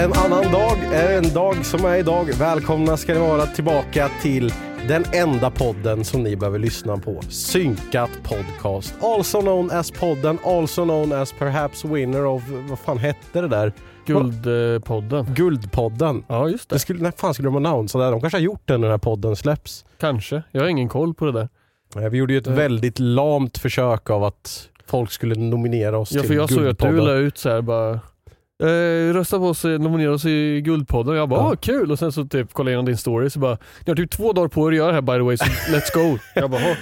En annan dag en dag som är idag. Välkomna ska ni vara tillbaka till den enda podden som ni behöver lyssna på. Synkat podcast. Also known as podden, also known as perhaps winner of, vad fan hette det där? Guldpodden. Guldpodden. Ja, just det. det skulle, när fan skulle de annonsa det? De kanske har gjort den när den här podden släpps. Kanske. Jag har ingen koll på det där. Vi gjorde ju ett Eh. väldigt lamt försök av att folk skulle nominera oss Ja, till för jag såg att du Guldpodden. la ut så här bara eh, rösta på oss, eh, nominera oss i Guldpodden. Jag bara, Ja. ah, kul! Och sen så typ kollade jag igenom din story så bara, ni har typ två dagar på er att göra det här by the way, så let's go. jag bara, jag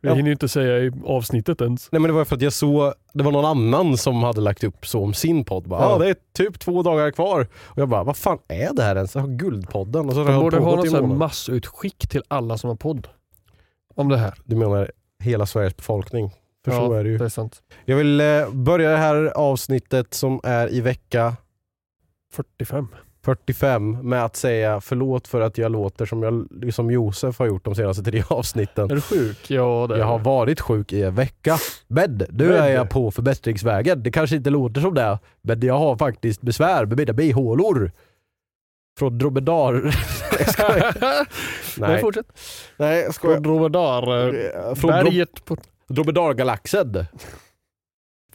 Ja. hinner ju inte säga i avsnittet ens. Nej men det var för att jag såg, det var någon annan som hade lagt upp så om sin podd. Bara, Ja. ah, det är typ två dagar kvar. Och jag bara, vad fan är det här ens? Jag har Guldpodden. Och så har De borde ha något massutskick till alla som har podd. Om det här. Du menar hela Sveriges befolkning? För så Ja, är det ju. Det är sant. Jag vill eh, börja det här avsnittet som är i vecka 45. 45 med att säga förlåt för att jag låter som, jag, som Josef har gjort de senaste tre avsnitten. Är du sjuk? Ja det är Jag har varit sjuk i en vecka. Men nu är jag på förbättringsvägen. Det kanske inte låter som det, men jag har faktiskt besvär med mina bihålor. Från dromedar... Nej. Nej, fortsätt. Nej jag Från skojar. Dromedar... Eh, Från Berget på... dromedargalaxen.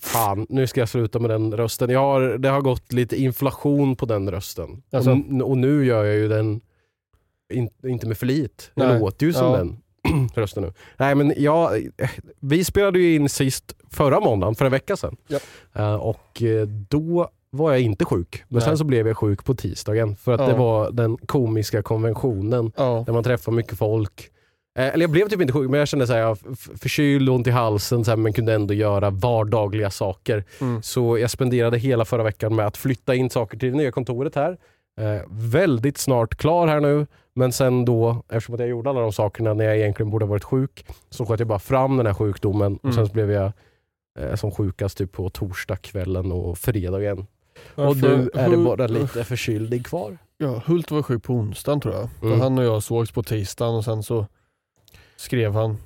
Fan, nu ska jag sluta med den rösten. Jag har, det har gått lite inflation på den rösten. Alltså? Och, och nu gör jag ju den in, inte med flit. Det låter ju som Ja. den rösten nu. Nej men jag, vi spelade ju in sist förra måndagen, för en vecka sedan. Ja. Eh, och eh, då var jag inte sjuk. Men Nej. sen så blev jag sjuk på tisdagen. För att Ja. det var den komiska konventionen Ja. där man träffar mycket folk. Eh, Eller jag blev typ inte sjuk, men jag kände såhär, jag f- förkyld, ont i halsen, så här, men kunde ändå göra vardagliga saker. Mm. Så jag spenderade hela förra veckan med att flytta in saker till det nya kontoret här. Eh, väldigt snart klar här nu, men sen då, eftersom att jag gjorde alla de sakerna när jag egentligen borde ha varit sjuk, så sköt jag bara fram den här sjukdomen och Mm. sen så blev jag eh, som sjukast typ på torsdagskvällen och fredagen. Och Varför- nu är det bara lite förkylning kvar. Ja, Hult var sjuk på onsdagen tror jag. Mm. För Han och jag sågs på tisdagen och sen så skrev han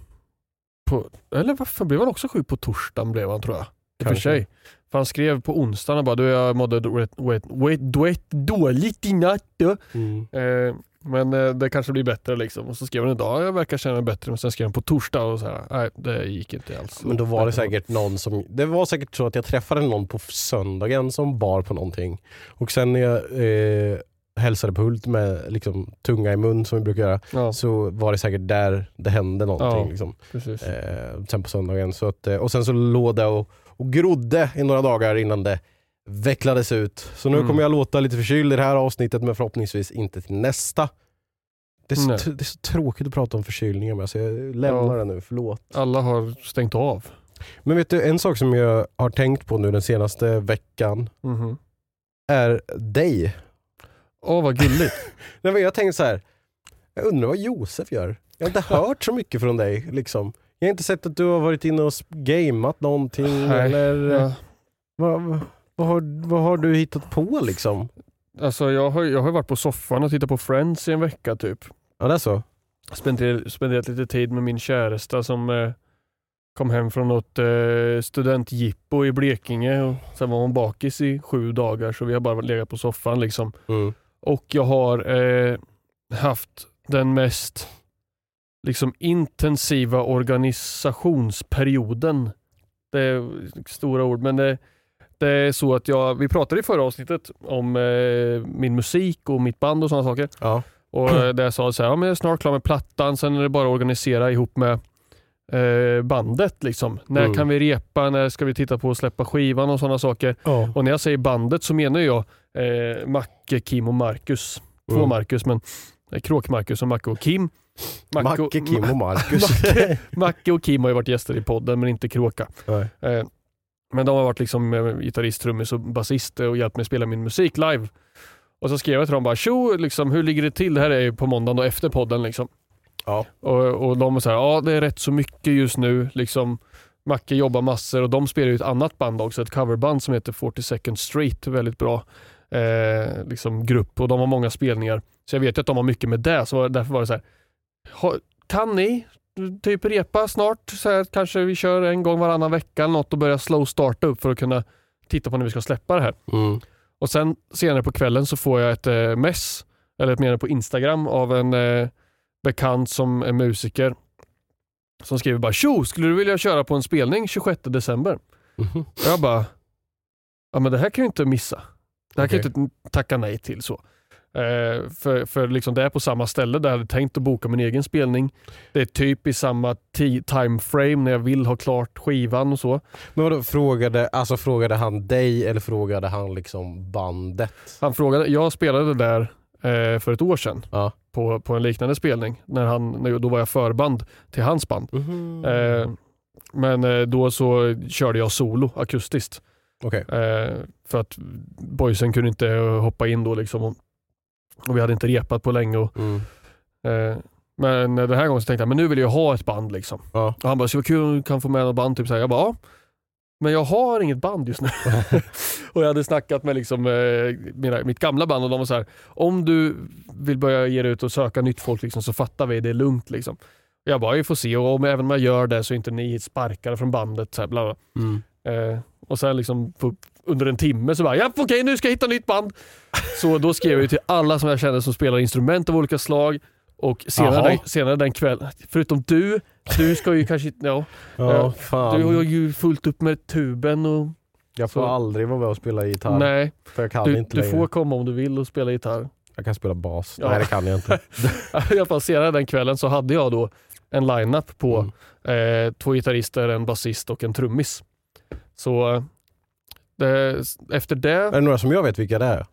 på, eller varför blev han också sjuk på torsdagen blev han tror jag. I för sig. För han skrev på onsdagen och bara du jag mådde dåligt i natt. då." Mm. Eh, men eh, det kanske blir bättre liksom. Och så skrev han idag, jag verkar känna mig bättre. Men sen skrev han på torsdag och så här, nej det gick inte alls. Men då var det säkert någon som, det var säkert så att jag träffade någon på söndagen som bar på någonting. Och sen när jag eh, hälsade på Hult med liksom, tunga i mun som vi brukar göra, Ja, så var det säkert där det hände någonting. Ja. Liksom. Eh, sen på söndagen. Så att, eh, och sen så låg det och, och grodde i några dagar innan det vecklades ut. Så nu Mm. kommer jag låta lite förkyld i det här avsnittet men förhoppningsvis inte till nästa. Det är, så, det är så tråkigt att prata om förkylningar med så jag lämnar Ja. det nu, förlåt. Alla har stängt av. Men vet du, en sak som jag har tänkt på nu den senaste veckan Mhm. är dig. Åh vad gulligt. Nej, men jag tänkte så här. jag undrar vad Josef gör. Jag har inte hört så mycket från dig. Liksom. Jag har inte sett att du har varit inne och gameat någonting. Nej, eller, ja. vad, vad, vad, har, vad har du hittat på liksom? Alltså jag har, jag har varit på soffan och tittat på Friends i en vecka typ. Ja, det är så? Spenderat, spenderat lite tid med min käresta som eh, kom hem från något eh, studentjippo i Blekinge och sen var hon bakis i sju dagar så vi har bara legat på soffan liksom. Mm. Och jag har eh, haft den mest liksom intensiva organisationsperioden. Det är stora ord men det, det är så att jag, vi pratade i förra avsnittet om eh, min musik och mitt band och sådana saker. Ja. Och eh, där jag sa så här, ja, men jag är snart klar med plattan, sen är det bara att organisera ihop med eh, bandet. Liksom. När Mm. kan vi repa, när ska vi titta på att släppa skivan och sådana saker. Ja. Och när jag säger bandet så menar jag eh, Macke, Kim och Marcus. Två Mm. Marcus, men eh, Kråk-Marcus och Macke och Kim. Macke, och- Kim och Marcus. Macke, Macke och Kim har ju varit gäster i podden, men inte Kråka. Eh, men de har varit liksom eh, gitarrist, trummis och basist och hjälpt mig spela min musik live. Och så skrev jag till dem bara tjo, liksom, hur ligger det till? Det här är ju på måndagen och efter podden. Liksom. Ja. Och, och de här, ja det är rätt så mycket just nu. Liksom, Macke jobbar massor och de spelar ju ett annat band också, ett coverband som heter 42nd Street. Väldigt bra eh, liksom grupp och de har många spelningar. Så jag vet ju att de har mycket med det, så därför var det så här, "Ha- kan ni typ repa snart? Så här, kanske vi kör en gång varannan vecka eller något och börja slow starta upp för att kunna titta på när vi ska släppa det här. Mm. Och sen senare på kvällen så får jag ett eh, mess, eller ett meddelande på Instagram av en eh, bekant som är musiker. Som skriver bara tjo, skulle du vilja köra på en spelning 26 december? Mhm. Och jag bara, ja men det här kan jag inte missa. Det här kan Okej. jag inte tacka nej till så. Eh, för för liksom det är på samma ställe där jag hade tänkt att boka min egen spelning. Det är typ i samma ti- time frame när jag vill ha klart skivan och så. Men vadå, frågade, alltså, frågade han dig eller frågade han liksom bandet? Han frågade, jag spelade där eh, för ett år sedan Ja. På, på en liknande spelning. När han, när, då var jag förband till hans band. Mhm. Eh, men eh, då så körde jag solo akustiskt. Okej. Eh, för att boysen kunde inte hoppa in då liksom. Och, och vi hade inte repat på länge. Och, Mm. eh, men den här gången så tänkte jag, men nu vill jag ha ett band liksom. Ja. Och han bara, så vad kul om du kan få med något band. Typ så här. Jag bara, ja. Men jag har inget band just nu. och jag hade snackat med liksom, eh, mina, mitt gamla band och de var så här, om du vill börja ge dig ut och söka nytt folk liksom, så fattar vi, det är lugnt. Liksom. Jag bara, vi får se och om, även om jag gör det så är inte ni sparkade från bandet. Så här, bla bla. Mm. Eh, och sen liksom på, under en timme så bara, ja okej nu ska jag hitta nytt band. Så då skrev jag till alla som jag kände som spelar instrument av olika slag. Och senare, den, senare den kvällen, förutom du, du ska ju kanske inte, ja, Ja, Ja, fan. du har ju fullt upp med tuben och jag får så- aldrig vara med och spela gitarr. nej, För jag kan du, inte du längre. får komma om du vill och spela gitarr. Jag kan spela bas. Ja. Nej det kan jag inte. I alla fall senare den kvällen så hade jag då en line-up på Mm. eh, två gitarrister, en basist och en trummis. Så eh, efter det, Är det några som jag vet vilka det är?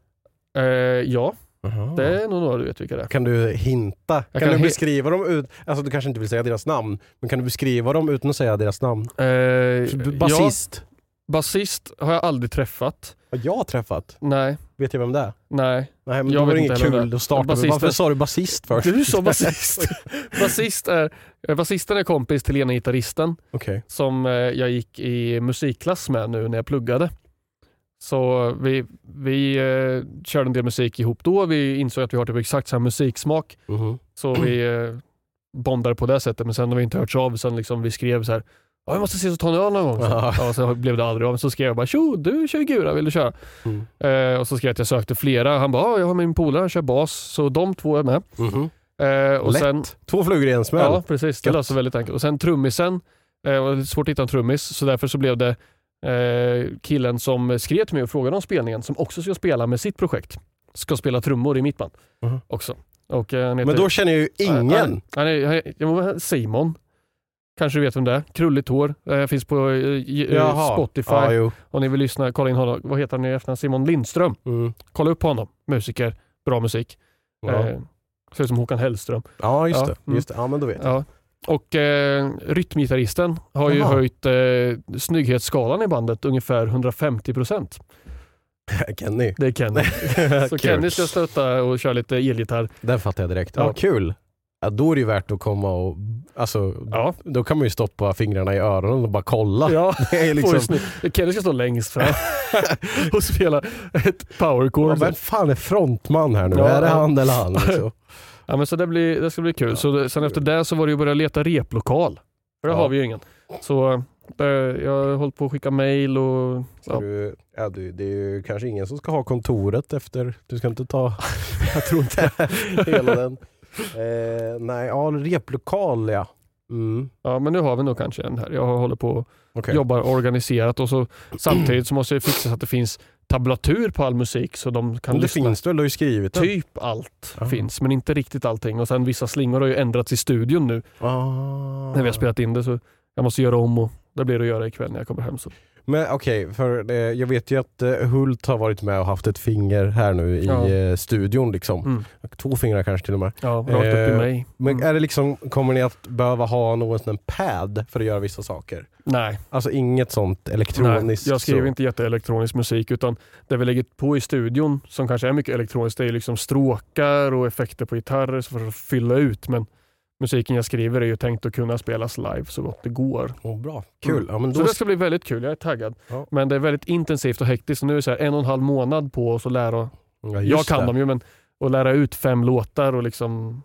eh, ja, Aha. det är nog några du vet vilka det är. Kan du hinta? Kan, kan du he- beskriva dem ut... Alltså du kanske inte vill säga deras namn, men kan du beskriva dem utan att säga deras namn? Eh, ja, Basist. basist har jag aldrig träffat. Har jag träffat? Nej, Vet jag vem det är? nej. Nej men Jag då var det inget kul att starta med. Basist Varför är- sa du basist först? Du sa basist. basist är, basisten är kompis till ena gitarristen Okej. som eh, jag gick i musikklass med nu när jag pluggade. Så vi, vi eh, körde en del musik ihop då. Vi insåg att vi har typ exakt samma musiksmak. Mhm. Så vi eh, bondade på det sättet. Men sen har vi inte hört av sen liksom vi skrev så här. Ja, måste ses och ta en öl någon gång. Så, Ja. ja, så blev det aldrig av. Så skrev jag bara tjo, du kör Gura, vill du köra? Mm. Eh, och så skrev jag att jag sökte flera. Han bara, ja, jag har min polare, han kör bas. Så de två är med. Mhm. Eh, och Lätt. sen, Två flugor i en smäll. Ja, precis. Det löste väldigt enkelt. Och sen trummisen, eh, det var svårt att hitta en trummis, så därför så blev det killen som skrev till mig och frågade om spelningen, som också ska spela med sitt projekt. Ska spela trummor i mitt band Mhm. också. Och, eh, heter, Men då känner jag ju ingen. Han, är, Simon. Kanske du vet vem det är. Krulligt hår. Eh, finns på eh, eh, Jaha. Spotify. Jo. Om ni vill lyssna, kolla in honom. Vad heter han i efternamn? Simon Lindström. Mm. Kolla upp honom. Musiker. Bra musik. Ja. Eh, ser ut som Håkan Hellström. ja, just ja, det. mm. Just det. Ja, men då vet jag. Ja. Och eh, rytmgitarristen har ju Jaha. höjt eh, snygghetsskalan i bandet ungefär 150%. Kenny. Det är Kenny. Så. Kenny ska stötta och köra lite elgitarr. Den fattar jag direkt. Ja, Ja. kul. Ja, då är det ju värt att komma och, alltså, Ja. då kan man ju stoppa fingrarna i öronen och bara kolla. Ja, Det är liksom, Kenny ska stå längst fram och spela ett power ja, vem fan är frontman här nu? Ja, är det han eller han? Liksom? Ja, men så det, blir, det ska bli kul. Så det, sen efter det så var det ju att börja leta replokal. För det Ja. har vi ju ingen. Så eh, jag har hållit på att skicka mail och Ja. du, ja, du, det är ju kanske ingen som ska ha kontoret efter, du ska inte ta, jag tror inte hela den. Eh, nej, ja, replokal ja. Mm. Ja men nu har vi nog kanske en här. Jag håller på och jobbar organiserat och så samtidigt så måste jag fixa så att det finns tablatur på all musik så de kan det lyssna. finns det väl, du har ju skrivit den. Typ allt Ja. finns men inte riktigt allting. Och sen vissa slingor har ju ändrats i studion nu Ah. när vi har spelat in det så jag måste göra om och det blir det att göra ikväll när jag kommer hem. Så. Men okej, för eh, jag vet ju att eh, Hult har varit med och haft ett finger här nu i Ja. eh, studion. Liksom. Mm. Två fingrar kanske till och med. Ja, rakt upp i Eh, mig. Men Mm. är det liksom, kommer ni att behöva ha någon sån pad för att göra vissa saker? Nej, Alltså inget sånt nej, elektroniskt? jag skriver så. inte jätteelektronisk musik utan det vi lägger på i studion som kanske är mycket elektroniskt det är liksom stråkar och effekter på gitarrer för att fylla ut men musiken jag skriver är ju tänkt att kunna spelas live så gott det går. Åh, bra, kul. Mm. Ja, men Så då det ska bli väldigt kul, jag är taggad. Ja. Men det är väldigt intensivt och hektiskt. Så nu är det så en och en halv månad på oss att lära, Ja, jag kan det. dem ju, men att lära ut fem låtar och liksom,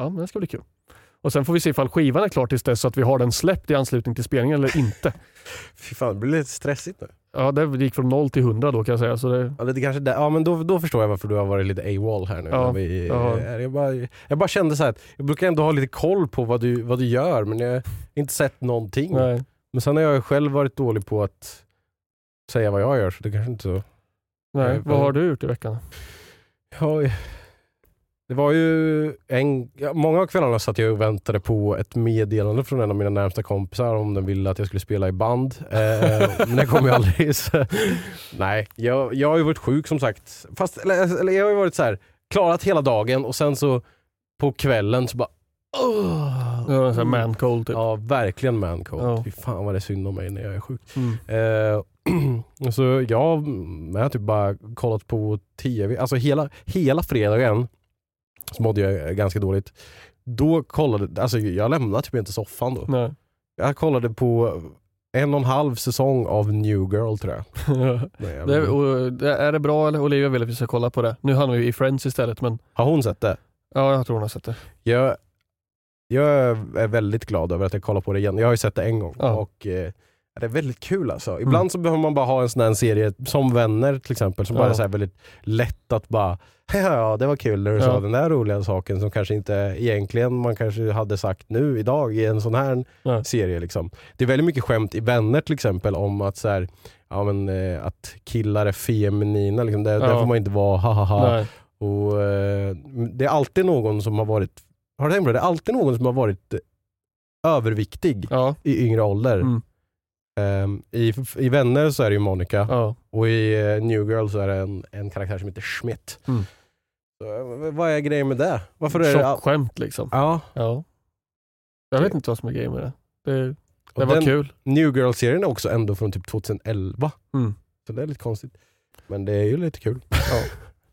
ja men det ska bli kul. Och sen får vi se ifall skivan är klar tills dess så att vi har den släppt i anslutning till spelningen eller inte. Fy fan, det blir lite stressigt nu. Ja, det gick från noll till hundra då kan jag säga. Så det, Ja, det kanske där. ja men då, då förstår jag varför du har varit lite AWOL här nu. Ja, vi, ja. jag, bara, jag bara kände så här, att jag brukar ändå ha lite koll på vad du, vad du gör men jag har inte sett någonting. nej. Men sen har jag själv varit dålig på att säga vad jag gör så det kanske inte så... nej. Nej, Vad har du gjort i veckan? Ja, det var ju en, många av kvällarna satt jag och väntade på ett meddelande från en av mina närmsta kompisar om den ville att jag skulle spela i band. Eh, men det kom ju aldrig. Så, nej, jag, jag har ju varit sjuk som sagt. Fast, eller, eller jag har ju varit så här, klarat hela dagen och sen så på kvällen så bara Åh! Det var en man cold typ. Ja, verkligen man cold. Ja. Fy fan vad det är synd om mig när jag är sjuk. Mm. Eh, så jag, jag har typ bara kollat på tv, alltså hela, hela fredagen så mådde jag ganska dåligt. Då kollade, alltså jag lämnade typ inte soffan då. Nej. Jag kollade på en och en halv säsong av New Girl tror jag. Nej, det, är, och, det, är det bra eller Olivia vill att vi ska kolla på det. Nu hamnar vi i Friends istället men Har hon sett det? ja, jag tror hon har sett det. Jag, jag är väldigt glad över att jag kollar på det igen. Jag har ju sett det en gång Ja. och eh, det är väldigt kul alltså. Ibland så behöver man bara ha en sån här serie som Vänner till exempel som bara Ja. är så väldigt lätt att bara Ja, det var kul när du Ja. sa den där roliga saken som kanske inte egentligen man kanske hade sagt nu idag i en sån här Ja. serie. Liksom. Det är väldigt mycket skämt i Vänner till exempel om att, så här, ja, men, eh, att killar är feminina. Liksom. Det, Där Ja. får man inte vara ha ha ha. Och, eh, det är alltid någon som har varit, har du tänkt på det? Det är alltid någon som har varit eh, överviktig i yngre ålder. Mm. Ehm, i, I Vänner så är det ju Monica Ja. och i eh, New Girl så är det en, en karaktär som heter Schmidt. Mm. Så, eh, vad är grejen med det? Varför är det... Tjockskämt liksom. Ja, Ja. Jag vet inte vad som är grejen med det. Det, det och var den kul. New Girl-serien är också ändå från typ 2011. Mm. Så det är lite konstigt. Men det är ju lite kul.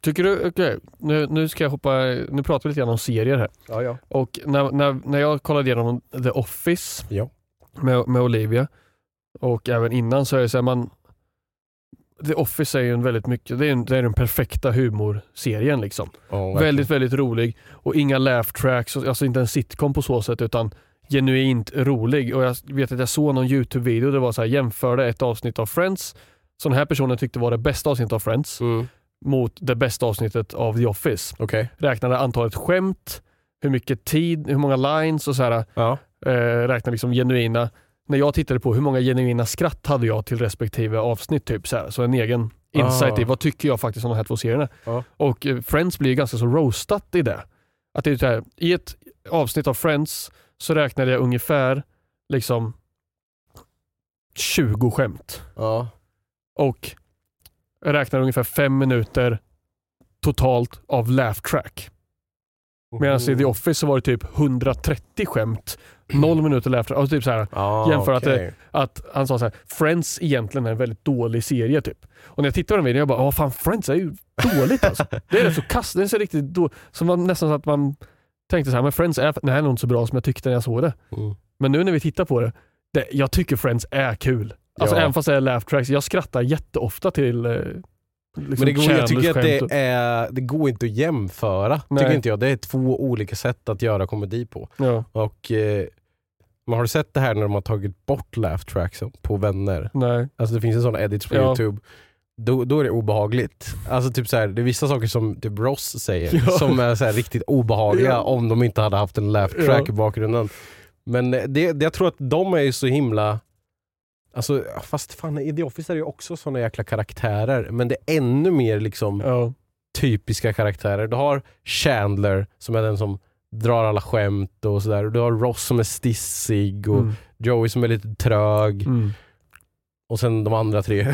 Tycker du, okej, nu, nu ska jag hoppa, nu pratar vi lite grann om serier här. Ja, ja. Och när, när, när jag kollade igenom The Office Ja. med, med Olivia och även innan så är det så här, man The Office är ju en väldigt mycket, det är, en, det är den perfekta humorserien liksom. Verkligen. Väldigt, väldigt rolig och inga laugh tracks, alltså inte en sitcom på så sätt utan genuint rolig. Och jag vet att jag såg någon YouTube-video, det var så här, jämförde ett avsnitt av Friends, som den här personen tyckte var det bästa avsnittet av Friends, Mm. mot det bästa avsnittet av The Office. Okej. Räknade antalet skämt, hur mycket tid, hur många lines och så här, Ja. eh, räknade liksom genuina. När jag tittade på hur många genuina skratt hade jag till respektive avsnitt, typ så, här, så en egen insight Ah. i vad tycker jag faktiskt om de här två serierna. Ja. Och eh, Friends blir ju ganska så roastat i det. Att det är så här, I ett avsnitt av Friends så räknade jag ungefär liksom 20 skämt. Ja. Och jag räknade ungefär fem minuter totalt av laugh track. Medan i The Office så var det typ 130 skämt, noll minuter laughter. Alltså typ så här, Ah, jämför att okej. att han sa så här, Friends egentligen är en väldigt dålig serie typ. Och när jag tittade på den videon jag bara, åh fan Friends är ju dåligt alltså. Det är rätt så kast, det är så riktigt då, som man, nästan så att man tänkte så här, men Friends är, här är nog inte så bra som jag tyckte när jag såg det. Mm. Men nu när vi tittar på det, det jag tycker Friends är kul. Alltså Ja. även fast det är laugh tracks, jag skrattar jätteofta till eh, liksom Men det går, jag tycker att det, är, det går inte att jämföra. Nej. Tycker inte jag. Det är två olika sätt att göra komedi på. Ja, Och eh, men har du sett det här när de har tagit bort laugh tracks på vänner? nej. Alltså det finns en sån edit på Ja. youtube. Då, då är det obehagligt. Alltså typ så här, det är vissa saker som typ Ross säger Ja. som är så här riktigt obehagliga om de inte hade haft en laugh track i bakgrunden. Men eh, det, det, jag tror att de är så himla Alltså, fast fan i The Office är det ju också såna jäkla karaktärer men det är ännu mer liksom Ja, typiska karaktärer. Du har Chandler som är den som drar alla skämt och sådär. Du har Ross som är stissig och mm, Joey som är lite trög mm. och sen de andra tre.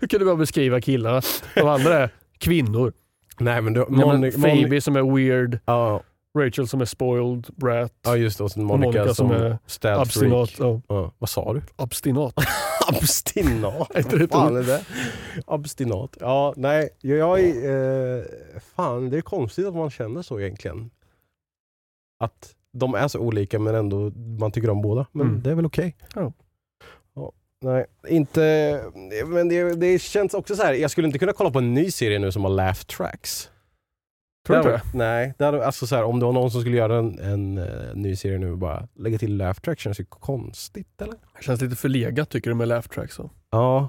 Hur kan du bara beskriva killarna? De andra är kvinnor. Nej men du, Nej, men Moni- Phoebe som är weird, Ja, Rachel som är spoiled brat, ja just det, och sen Monica, Monica som, som är stab abstinat. Ja, Ja, vad sa du? abstinat. Abstinat? Vad fan är det? Abstinat. Ja, nej. Jag, är, eh, fan, det är konstigt att man känner så egentligen. Att de är så olika men ändå man tycker om båda. Men Mm. det är väl okej. Ja. Ja, Nej, inte... Men det, det känns också så här. jag skulle inte kunna kolla på en ny serie nu som har laugh tracks. Tror du inte det? Nej, det hade, alltså så här, om det var någon som skulle göra en, en eh, ny serie nu och bara lägga till laugh tracks känns ju konstigt eller? Det känns lite förlegat tycker du med laugh tracks. Så. Ja.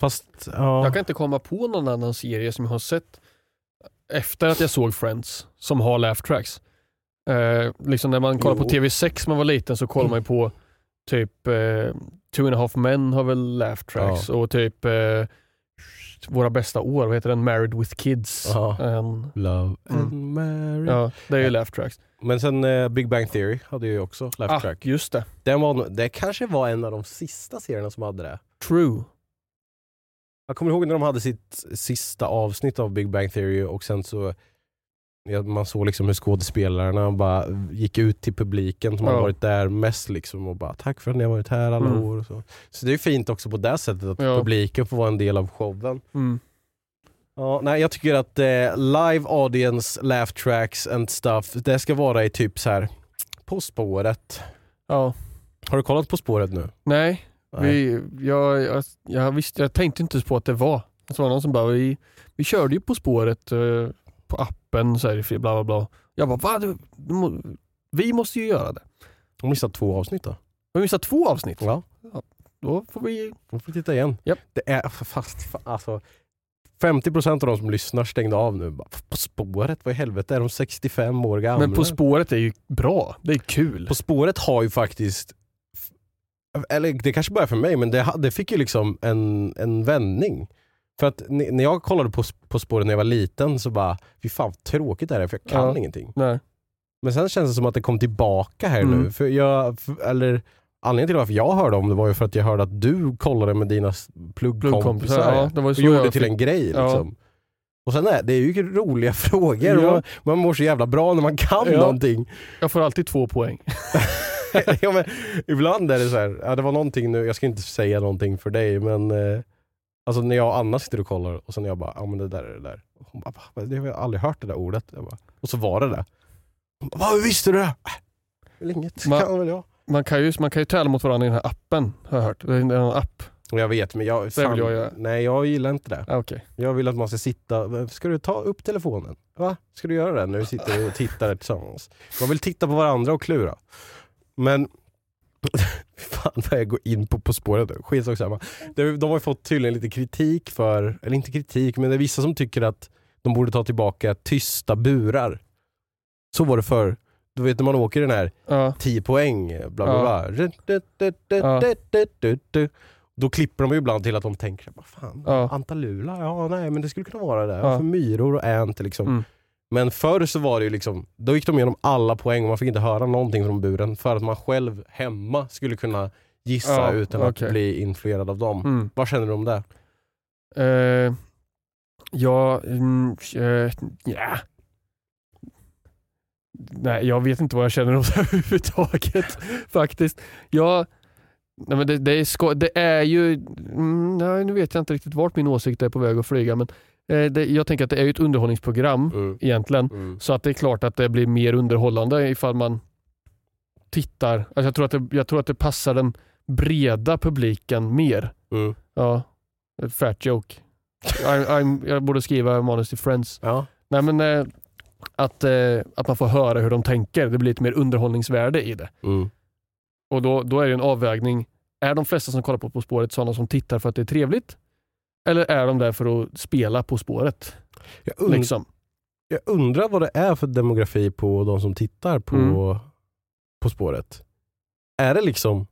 Fast, ja. Jag kan inte komma på någon annan serie som jag har sett efter att jag såg Friends som har laugh tracks. Eh, liksom när man kollar på Jo. TV6 när man var liten så kollar man ju på typ eh, Two and a half men har väl laugh tracks och typ eh, Våra bästa år, vad heter den? Married with kids. En, Love and Mm. marry. ja, det är ju laugh tracks. Men sen eh, Big Bang Theory hade ju också laugh Ah, track. just det. Den var, det kanske var en av de sista serierna som hade det. True. Jag kommer ihåg när de hade sitt sista avsnitt av Big Bang Theory och sen så man såg liksom hur skådespelarna bara gick ut till publiken som Ja. har varit där mest liksom och bara tack för att ni har varit här alla Mm. år. Så. så det är fint också på det sättet att Ja. publiken får vara en del av showen. Mm. Ja, nej, jag tycker att eh, live audience, laugh tracks and stuff, det ska vara i typ så här På spåret. Ja. Har du kollat På spåret nu? Nej, Nej. Vi, jag, jag, jag, visste, jag tänkte inte på att det var. Det var någon som bara, vi, vi körde ju På spåret eh, på appen, så här, bla bla bla. Jag bara, va? Du, må- vi måste ju göra det. Har missat två avsnitt då. Vi missade två avsnitt. Ja. Då får vi... Då får vi titta igen. Japp. Det är fast, fa- alltså 50% av de som lyssnar stängde av nu. Bara, På spåret, vad i helvete är de 65 år gamla? Men På spåret är ju bra. Det är kul. På spåret har ju faktiskt, eller det kanske bara är för mig, men det, det fick ju liksom en, en vändning. För att när jag kollade på, på spåret när jag var liten så bara, fy fan vad tråkigt det här är för jag kan Ja. ingenting. Nej. Men sen känns det som att det kom tillbaka här Mm. nu. För jag, för, eller Anledningen till varför jag hörde om det var ju för att jag hörde att du kollade med dina pluggkompisar ja, det var och gjorde det till en grej. Ja. Liksom. Och sen är det är ju roliga frågor. Ja. Man, man mår så jävla bra när man kan Ja. någonting. Jag får alltid två poäng. ja, men, ibland är det så här, ja, det var någonting nu, jag ska inte säga någonting för dig men eh, Alltså när jag och Anna sitter och kollar och sen jag bara, ja men det där är det där. Och Hon bara, Va? det har jag aldrig hört det där ordet. Jag bara, och så var det det. Hon bara, Vad visste du det? Äh, väl inget, Ma- kan väl jag. Man kan ju, man kan ju tävla mot varandra i den här appen, har jag hört. Det är en app. Jag vet men jag, vill jag nej jag gillar inte det. Ah, Okej. Jag vill att man ska sitta, ska du ta upp telefonen? Va? Ska du göra det när vi sitter och tittar tillsammans? Man vill titta på varandra och klura. Men Fan vad jag går in på På spåret nu, skitsak samma. De, de har fått tydligen lite kritik för, eller inte kritik, men det är vissa som tycker att de borde ta tillbaka tysta burar. Så var det förr. Du vet när man åker den här Ja. 10 poäng, bla bla bla. Då klipper de ju ibland till att de tänker, vad fan, Ja. Antalula? Ja, nej men det skulle kunna vara det. Ja. För myror och änt liksom. Mm. Men förr så var det ju liksom, då gick de igenom alla poäng och man fick inte höra någonting från buren för att man själv hemma skulle kunna gissa Ja, utan okej. att bli influerad av dem. Mm. Vad känner du om det? Eh, ja, mm, eh, ja. Nej, jag vet inte vad jag känner om det överhuvudtaget faktiskt. Jag, nej men det, det, är sko- det är ju, mm, nej, nu vet jag inte riktigt vart min åsikt är på väg att flyga men det, jag tänker att det är ett underhållningsprogram Mm. egentligen. Mm. Så att det är klart att det blir mer underhållande ifall man tittar. Alltså jag, tror att det, jag tror att det passar den breda publiken mer. Mm. Ja, ett fat joke. I, I'm, jag borde skriva manus till Friends. Ja. Nej men eh, att, eh, att man får höra hur de tänker. Det blir lite mer underhållningsvärde i det. Mm. Och då, då är det en avvägning. Är de flesta som kollar på På spåret sådana som tittar för att det är trevligt? Eller är de där för att spela På spåret? Jag, und- Liksom? jag undrar vad det är för demografi på de som tittar på Mm. På spåret. Är det liksom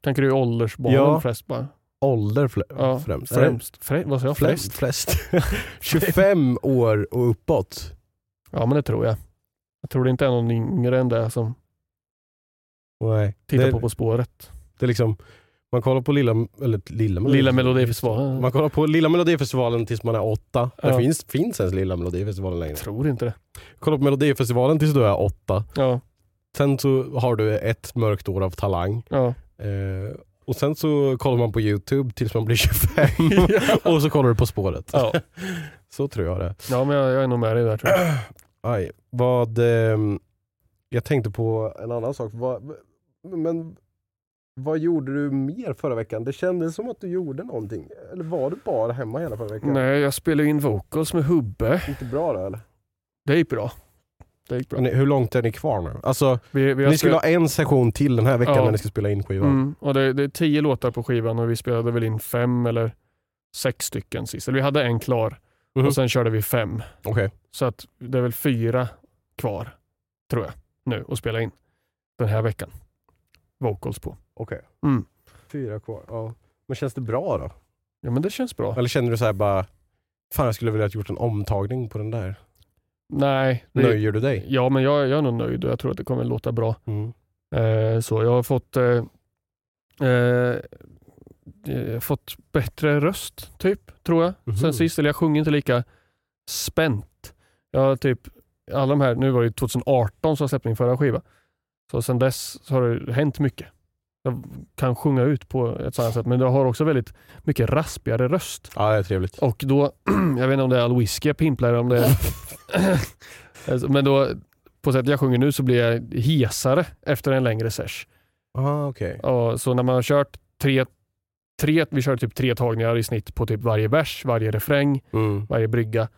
Tänker du åldersbarnen Ja. flest bara? ålder fl- Ja, främst? Är Främst. Frä, vad sa jag? Flest? Flest. 25 år och uppåt. Ja men det tror jag. Jag tror det inte är någon yngre än det som Nej. tittar det, på På spåret. det är liksom, man kollar på lilla, eller lilla, Lilla Melodifestivalen. Man kollar på Lilla Melodifestivalen tills man är åtta. Det Ja. finns, finns ens Lilla Melodifestivalen längre. Jag tror inte det. Kolla på Melodifestivalen tills du är åtta. Ja, Sen så har du ett mörkt år av talang. ja. Eh, och sen så kollar man på Youtube tills man blir 25. Ja. och så kollar du På spåret. ja. Så tror jag det. ja men jag, jag är nog med dig där tror jag. Aj, vad... ehm, jag tänkte på en annan sak. Vad, men vad gjorde du mer förra veckan? Det kändes som att du gjorde någonting. Eller var du bara hemma hela förra veckan? Nej, jag spelade in vocals med Hubbe. Inte bra då eller? Det gick bra. Det gick bra. Men Hur långt är ni kvar nu? Alltså, Vi, vi ni skulle ha en session till den här veckan Ja. när ni ska spela in skivan. mm, och det, det är tio låtar på skivan och vi spelade väl in fem eller sex stycken sist. Eller vi hade en klar Mhm. och sen körde vi fem. Okej. Så att det är väl fyra kvar, tror jag, nu att spela in den här veckan. Vocals på. Okej. Mm. Fyra kvar. Ja. Men känns det bra då? Ja men det känns bra. Eller känner du så här bara, fan jag skulle vilja ha gjort en omtagning på den där. Nej. det- Nöjer du dig? Ja men jag, jag är nog nöjd och jag tror att det kommer låta bra. Mm. Eh, så jag har fått eh, eh, har fått bättre röst, typ, tror jag. Mhm. Sen sist, eller jag sjunger inte lika spänt. Jag har typ, alla de här, nu var det 2018 som jag släppte min förra skiva. Så sen dess har det hänt mycket. Jag kan sjunga ut på ett sådant sätt, men jag har också väldigt mycket raspigare röst. Ja, det är trevligt. Och då, jag vet inte om det är all whisky jag pimplar eller om det är... Alltså, men då, på sättet jag sjunger nu så blir jag hesare efter en längre sesh. Ah, okej. Ja, så när man har kört tre, tre, vi kör typ tre tagningar i snitt på typ varje vers, varje refräng, Mm. varje brygga.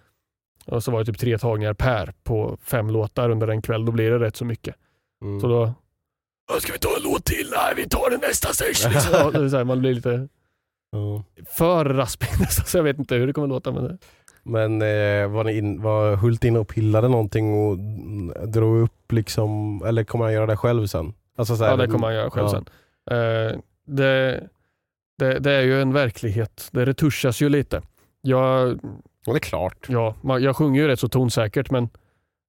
Och så var det typ tre tagningar per på fem låtar under en kväll. Då blir det rätt så mycket. Mm. Så då, "Ja, ska vi ta en låt till? Nej, vi tar den nästa sesh. Liksom. Ja, så här, man blir lite Ja. för raspig nästan, så jag vet inte hur det kommer låta. Men det, Men eh, var, ni in, var Hult inne och pillade någonting och mm, drog upp liksom, eller kommer han göra det själv sen? Alltså, så här, ja, det kommer han göra själv ja. sen. Eh, det, det, det är ju en verklighet. Det retuschas ju lite. Jag, Ja, det är klart. ja, man, jag sjunger ju rätt så tonsäkert men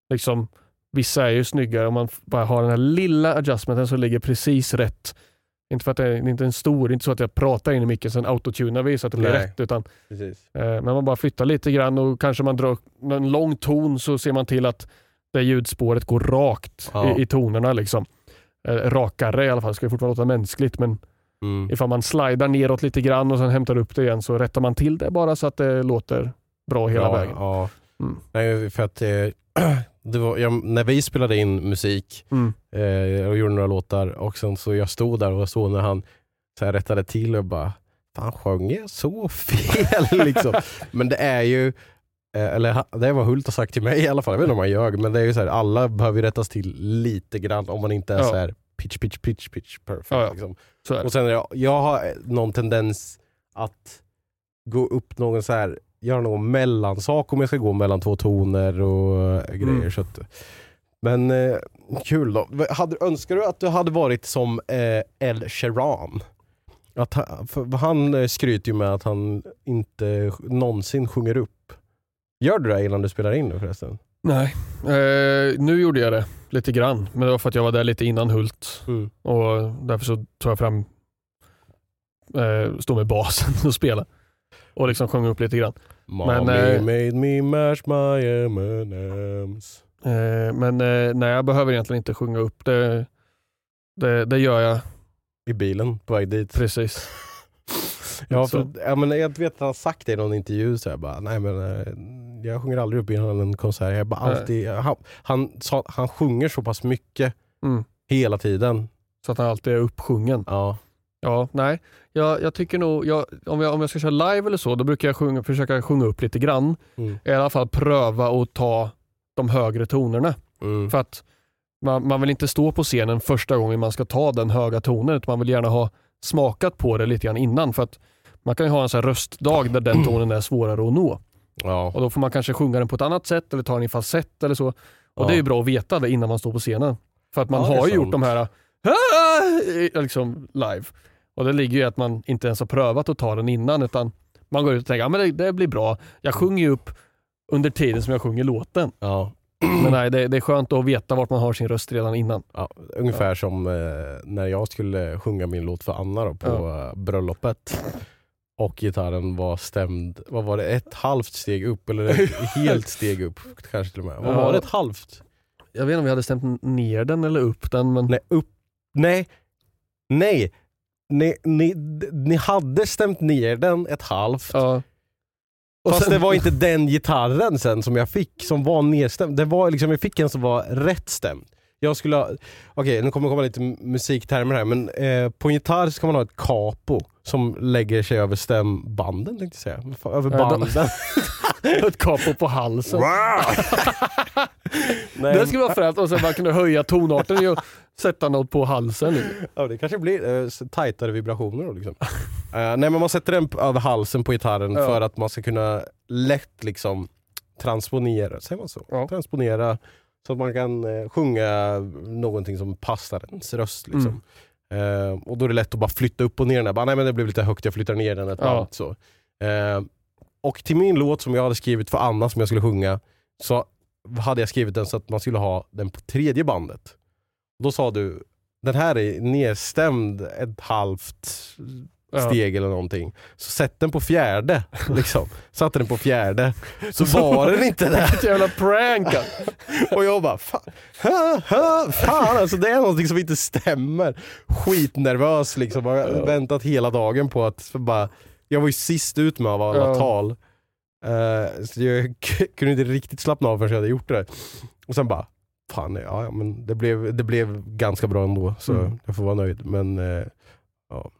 liksom, vissa är ju snyggare om man bara har den här lilla adjustmenten som ligger precis rätt. Inte för att det är, det är inte en stor, det är inte så att jag pratar in i micken sen autotunar vi så att det blir Nej. rätt. Utan, eh, men man bara flyttar lite grann och kanske man drar en lång ton så ser man till att det ljudspåret går rakt Ja. i, i tonerna. Liksom. Eh, rakare i alla fall, ska ju fortfarande låta mänskligt men Mm. ifall man slidar neråt lite grann och sen hämtar upp det igen så rättar man till det bara så att det låter bra hela ja, vägen. Ja. Mm. Nej, för att eh, var, jag, när vi spelade in musik Mm. eh, och gjorde några låtar och sen så jag stod där och såg när han så här, rättade till och bara Fan sjöng jag så fel? liksom. Men det är ju eh, eller det är vad Hult har sagt till mig i alla fall, jag vet inte om han ljög, men det är ju så här, alla behöver rättas till lite grann om man inte är Ja. så här pitch, pitch, pitch, pitch, perfect. Ja, ja. Liksom. Och sen jag, jag har någon tendens att gå upp någon så här, göra någon mellansak om jag ska gå mellan två toner och eh, grejer. Mm. Så att, men eh, kul då. Hade, önskar du att du hade varit som eh, El Sheeran? Att han, han eh, skryter ju med att han inte någonsin sjunger upp. Gör du det innan du spelar in nu förresten? Nej, eh, nu gjorde jag det lite grann. Men det var för att jag var där lite innan Hult och därför så tog jag fram eh, stå med basen och spela. Och liksom sjöng upp lite grann. Mommy eh, made me mash my M&M's Eh, men eh, nej, jag behöver egentligen inte sjunga upp det. Det, det gör jag I bilen på väg dit. precis. Ja, för, ja, men jag vet att han sagt det i någon intervju, så jag bara, nej men eh, jag sjunger aldrig upp innan en konsert. Jag bara alltid, han, han, han sjunger så pass mycket Mm. hela tiden. Så att han alltid är uppsjungen. Ja. Ja, nej. Jag, jag tycker nog, jag, om, jag, om jag ska köra live eller så, då brukar jag sjunga, försöka sjunga upp lite grann. Mm. I alla fall pröva att ta de högre tonerna. Mm. För att man, man vill inte stå på scenen första gången man ska ta den höga tonen, utan man vill gärna ha smakat på det lite grann innan. För att man kan ju ha en sån här röstdag där den tonen är svårare att nå. Ja. Och Då får man kanske sjunga den på ett annat sätt eller ta den i falsett eller så. Och Ja. Det är ju bra att veta det innan man står på scenen. För att man Ja, har ju sant. gjort de här liksom live. Och det ligger ju i att man inte ens har prövat att ta den innan utan man går ut och tänker att det, det blir bra. Jag sjunger ju upp under tiden som jag sjunger låten. Ja. Men nej, det, det är skönt att veta vart man har sin röst redan innan. Ja, ungefär som eh, när jag skulle sjunga min låt för Anna då, på eh, bröllopet. Och gitarren var stämd, vad var det, ett halvt steg upp eller ett helt steg upp kanske till och med. Vad Ja. var det, ett halvt? Jag vet inte om vi hade stämt ner den eller upp den men Nej, upp, nej, nej. Ni, ni, ni hade stämt ner den ett halvt. ja. Och Fast sen- det var inte den gitarren sen som jag fick som var nedstämd. Det var liksom, jag fick en som var rätt stämd. Jag skulle ha, okej nu kommer det komma lite musiktermer här men eh, på en gitarr ska man ha ett capo som lägger sig över stämbanden tänkte jag säga. Över banden. ett capo på halsen. Nej, Det skulle vara fränt och sen bara kunna höja tonarten och sätta något på halsen. ja, det kanske blir eh, tajtare vibrationer då liksom. Eh, nej men man sätter den över halsen på gitarren Ja. för att man ska kunna lätt liksom transponera, säger man så? Ja. Transponera så att man kan eh, sjunga någonting som passar ens röst. Liksom. Mm. Eh, och då är det lätt att bara flytta upp och ner den. där. Bara, nej men det blev lite högt, jag flyttar ner den ett Ja. band. Så. Eh, och till min låt som jag hade skrivit för Anna som jag skulle sjunga så hade jag skrivit den så att man skulle ha den på tredje bandet. Då sa du, den här är nedstämd ett halvt Ja. steg eller någonting. Så sätt den på fjärde. Liksom. Satte den på fjärde. Så var den inte där. Vilket jävla prank! alltså. Och jag bara, fan, ha, ha, fan alltså det är någonting som inte stämmer. Skitnervös liksom, har Ja. väntat hela dagen på att bara, jag var ju sist ut med av alla Ja. tal. Eh, så jag kunde inte riktigt slappna av förrän jag hade gjort det. Och sen bara, fan ja, ja, men det blev, det blev ganska bra ändå så Mm. jag får vara nöjd. Men eh, ja.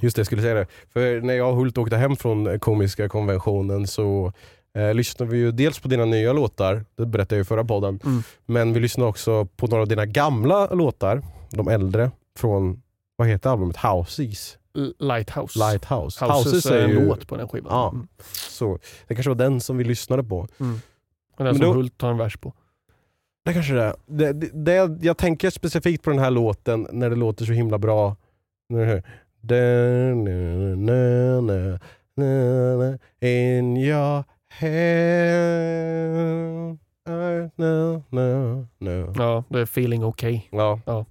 Just det, jag skulle säga det. För när jag och Hult åkte hem från komiska konventionen så eh, lyssnade vi ju dels på dina nya låtar, det berättade jag i förra podden, Mm. men vi lyssnade också på några av dina gamla låtar, de äldre, från, vad heter albumet? Houses? Lighthouse. Lighthouse. Houses, är en ju- låt på den skivan. Ja. Mm. Så, det kanske var den som vi lyssnade på. Och den Men som då- Hult tar en vers på. Det kanske det är. Det, det, det, jag tänker specifikt på den här låten när det låter så himla bra. In your know. Ja, det är feeling okay. Ja. Ja.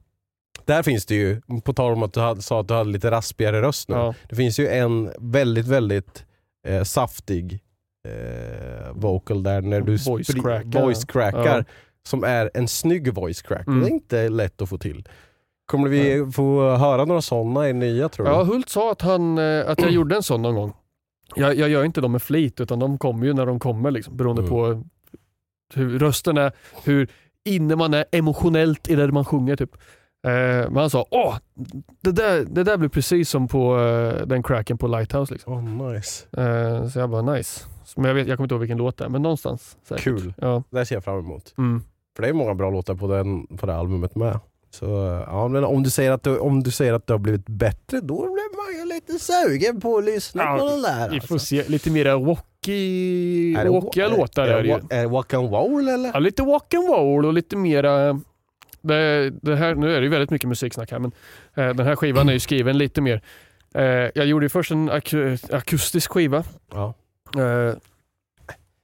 Där finns det ju, på tal om att du hade, sa att du hade lite raspigare röst nu. Ja. Det finns ju en väldigt, väldigt eh, saftig eh, vocal där när du Voice spri- crackar. voice crackar Ja. som är en snygg voice crack. Mm. Det är inte lätt att få till. Kommer vi få höra några sådana i nya tror du? Ja, Hult sa att, han, eh, att jag gjorde en sån någon gång. Jag, jag gör inte dem med flit utan de kommer ju när de kommer liksom, beroende Mm. på hur rösten är, hur inne man är emotionellt i det man sjunger. Typ. Eh, men han sa åh, det där, det där blir precis som på eh, den cracken på Lighthouse. Liksom. Oh, nice. Eh, så jag bara nice. Men jag, vet, jag kommer inte ihåg vilken låt det är, men någonstans. Säkert. Kul. Ja. Det ser jag fram emot. Mm. För det är många bra låtar på, den, på det albumet med. Så, ja, men om, du säger att du, om du säger att det har blivit bättre, då blir man ju lite sugen på att lyssna Ja, på den där. Vi alltså. får se, lite mer rocky, Är det- rockiga låtar är Är det walk and roll eller? Ja, lite walk and roll och lite mera... Det, det här, nu är det ju väldigt mycket musiksnack här, men eh, den här skivan är ju skriven lite mer... Eh, jag gjorde ju först en aku, akustisk skiva. Ja. Eh,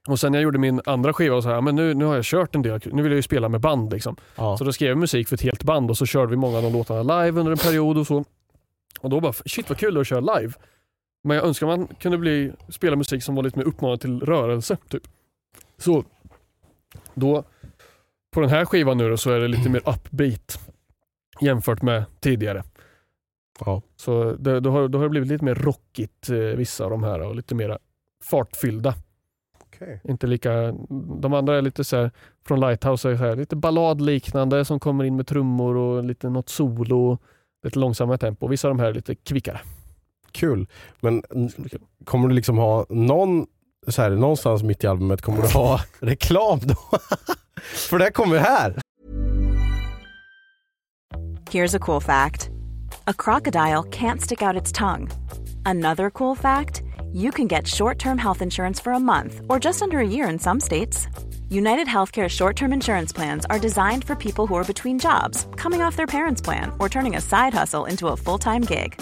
och sen när jag gjorde min andra skiva, och så här, men nu, nu har jag kört en del, nu vill jag ju spela med band. Liksom. Ja. Så då skrev jag musik för ett helt band och så körde vi många av de låtarna live under en period och så. Och då bara, shit vad kul det att köra live. Men jag önskar man kunde bli, spela musik som var lite mer uppmanad till rörelse. Typ. Så då på den här skivan nu då, så är det lite mer upbeat jämfört med tidigare. Ja. Så det, då, har, då har det blivit lite mer rockigt eh, vissa av de här och lite mer fartfyllda. Okej. Inte lika, de andra är lite så här, från Lighthouse, är så här, lite balladliknande som kommer in med trummor och lite något solo, lite långsammare tempo. Vissa av de här är lite kvickare. Kul. Men kommer du liksom ha någon, så här, någonstans mitt i albumet kommer du ha reklam då? För det kommer här. Here's a cool fact a crocodile can't stick out its tongue. Another cool fact you can get short term health insurance for a month or just under a year in some states. United Healthcare short term insurance plans are designed for people who are between jobs, coming off their parents' plan, or turning a side hustle into a full time gig.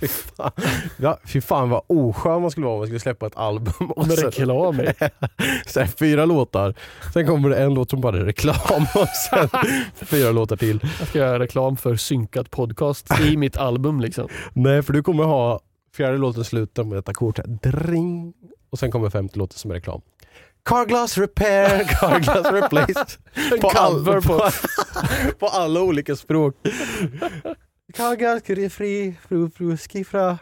Fy fan, ja, fy fan vad oskön man skulle vara om man skulle släppa ett album. Och Med sen- reklam i. så här, fyra låtar, sen kommer det en låt som bara är reklam och sen fyra låtar till. Jag ska göra reklam för synkat podcast i mitt album. Liksom. Nej, för du kommer ha fjärde låten slutar med ett ackord, dring, och sen kommer femte låten som är reklam. Carglass repair, carglass replace. på, all, på- på alla olika språk. Carglass fri, fru, fru, skifra.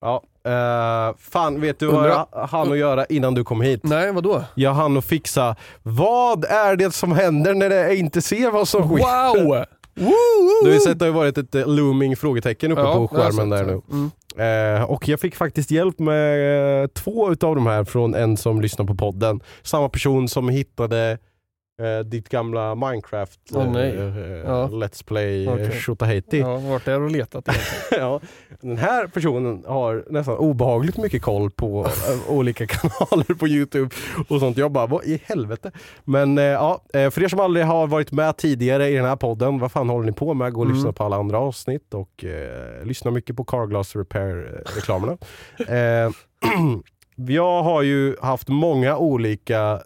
Ja, eh, fan vet du vad jag hann att göra innan du kom hit? Nej, vadå? Jag hann att fixa, vad är det som händer när jag inte ser vad som sker? Wow! Du har ju sett det har varit ett eh, looming frågetecken uppe på har jag skärmen där sett, nu. Mm. Eh, och jag fick faktiskt hjälp med eh, två utav de här från en som lyssnar på podden. Samma person som hittade eh, ditt gamla Minecraft Åh, nej. eh, Ja. Let's Play Okej. okay. Shotahiti. Ja, vart är och letat? Ja, den här personen har nästan obehagligt mycket koll på eh, olika kanaler på Youtube och sånt. Jag bara, vad i helvete? Men eh, ja, eh, för er som aldrig har varit med tidigare i den här podden, vad fan håller ni på med? Gå och Mm. lyssna på alla andra avsnitt och eh, lyssna mycket på Carglass Repair-reklamerna. eh, jag har ju haft många olika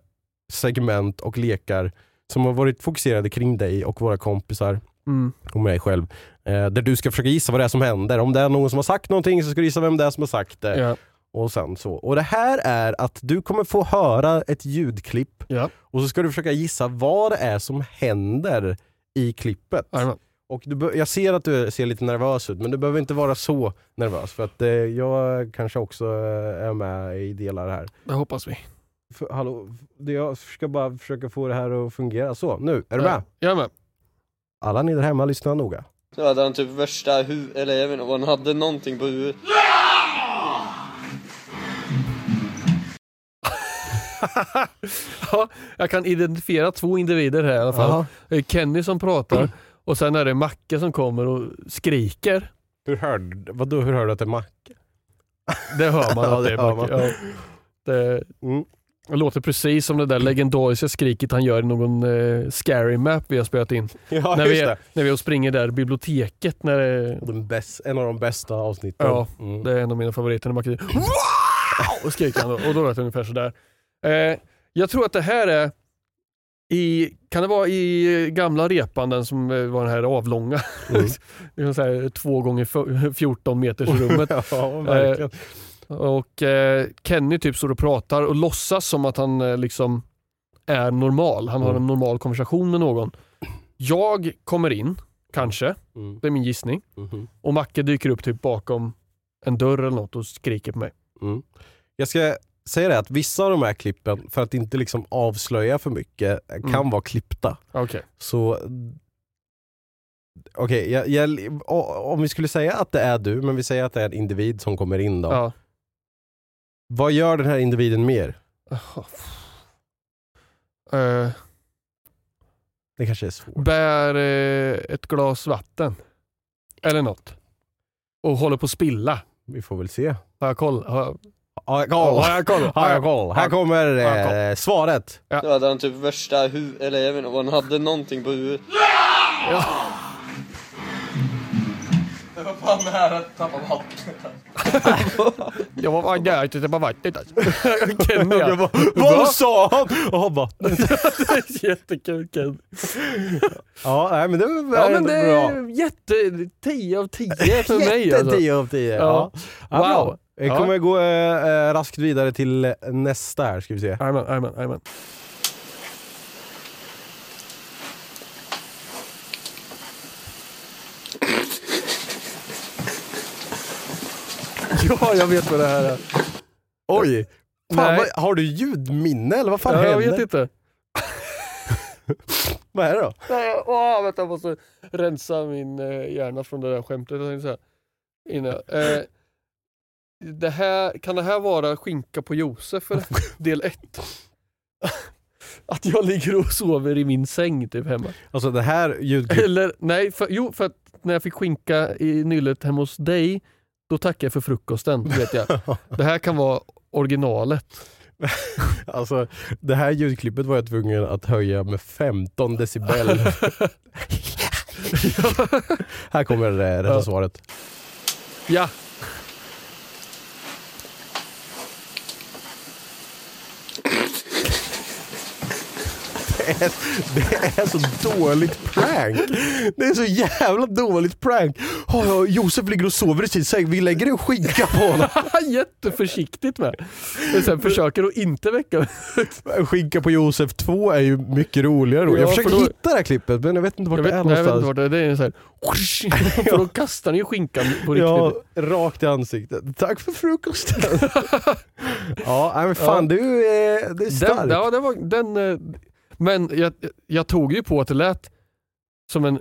segment och lekar som har varit fokuserade kring dig och våra kompisar Mm. och mig själv. Eh, där du ska försöka gissa vad det är som händer. Om det är någon som har sagt någonting så ska du gissa vem det är som har sagt det. Ja. Och sen så. Och det här är att du kommer få höra ett ljudklipp Ja. och så ska du försöka gissa vad det är som händer i klippet. Jajamän. Och du, jag ser att du ser lite nervös ut men du behöver inte vara så nervös för att eh, jag kanske också eh, är med i delar här. Det hoppas vi. För, hallå, det- jag ska bara försöka få det här att fungera. Så, nu, är du Ja. med? Jag är med. Alla ni där hemma, lyssna noga. Så hade han typ värsta hu- eller jag vet inte, han hade någonting på huvudet. ja, jag kan identifiera två individer här i alla fall. Jaha. Det är Kenny som pratar och sen är det Macke som kommer och skriker. Hur hörde, vadå, hur hörde du att det är Macke? Det hör man. Ja, det det, är hör Macke. man. Ja. Det, Mm. Det låter precis som det där legendariska skriket han gör i någon eh, scary map vi har spelat in. Ja, när, vi, det. är- när vi springer där biblioteket. När det, Den bäst, en av de bästa avsnitten. Ja, Mm. det är en av mina favoriter. När Macke säger wow! och skriker han och då låter det ungefär sådär. Eh, jag tror att det här är i, kan det vara i gamla repan, den som eh, var den här avlånga, Mm. liksom så här, två gånger f- 14 meters rummet. ja, verkligen. Och eh, Kenny typ står och pratar och låtsas som att han eh, liksom är normal. Han har Mm. en normal konversation med någon. Jag kommer in, kanske, Mm. det är min gissning. Mhm. Och Macke dyker upp typ bakom en dörr eller något och skriker på mig. Mm. Jag ska säga det att vissa av de här klippen, för att inte liksom avslöja för mycket, kan Mm. vara klippta. Okej. Så Okej, jag, jag, o- om vi skulle säga att det är du, men vi säger att det är en individ som kommer in då. Ja. Vad gör den här individen mer? Eh, Det kanske är svårt. bär eh, ett glas vatten. Eller något. Och håller på att spilla. Vi får väl se. Har jag koll? Har jag, Har jag koll? har jag koll? Har jag koll? Här kommer Har jag eh, svaret. Då hade han typ värsta hu... eller jag vet inte, om han hade någonting på huvudet. Jag var fan gärna inte på vattnet alltså. Kenny Jag ja. bara, Vad sa han? Jaha, vattnet. Jättekul Kenny. Ja, nej, men det var Ja men det bra. är jätte, 10 av 10 för mig Jätte alltså. 10 av 10. Ja. Ja. Ja, bra. Wow. Vi Ja. kommer gå eh, eh, raskt vidare till nästa här, ska vi se. Jajamän, jajamän, jajamän. Ja, jag vet vad det här är. Oj! Fan, vad, har du ljudminne eller vad fan Ja, jag händer? vet inte. Vad är det då? Nej, åh, vänta, jag måste rensa min eh, hjärna från det där skämtet. Jag tänkte. Innan. Eh, det här, kan det här vara skinka på Josef eller? del ett? Att jag ligger och sover i min säng typ hemma. Alltså det här ljudklippet, Eller nej, för, jo för att när jag fick skinka i nyllet hemma hos dig, då tackade jag för frukosten vet jag. Det här kan vara originalet. alltså, det här ljudklippet var jag tvungen att höja med 15 decibel. här kommer det rätta Ja. svaret. Ja, är, det är så dåligt prank. Det är så jävla dåligt prank. Oh, ja, Josef ligger och sover i sin säng, vi lägger en skinka på honom. jätteförsiktigt med. Men sen försöker att inte väcka skinka på Josef 2 är ju mycket roligare då. Ja, Jag försöker för då- hitta det här klippet men jag vet inte vart Jag det vet, är nej, jag vet någonstans. inte vart det är. Det är så här, för då kastar ni ju skinkan på riktigt. Ja, rakt i ansiktet. Tack för frukosten. ja, men fan du är, det är starkt. Den, ja, det var, den, eh, men jag, jag tog ju på att det lät som en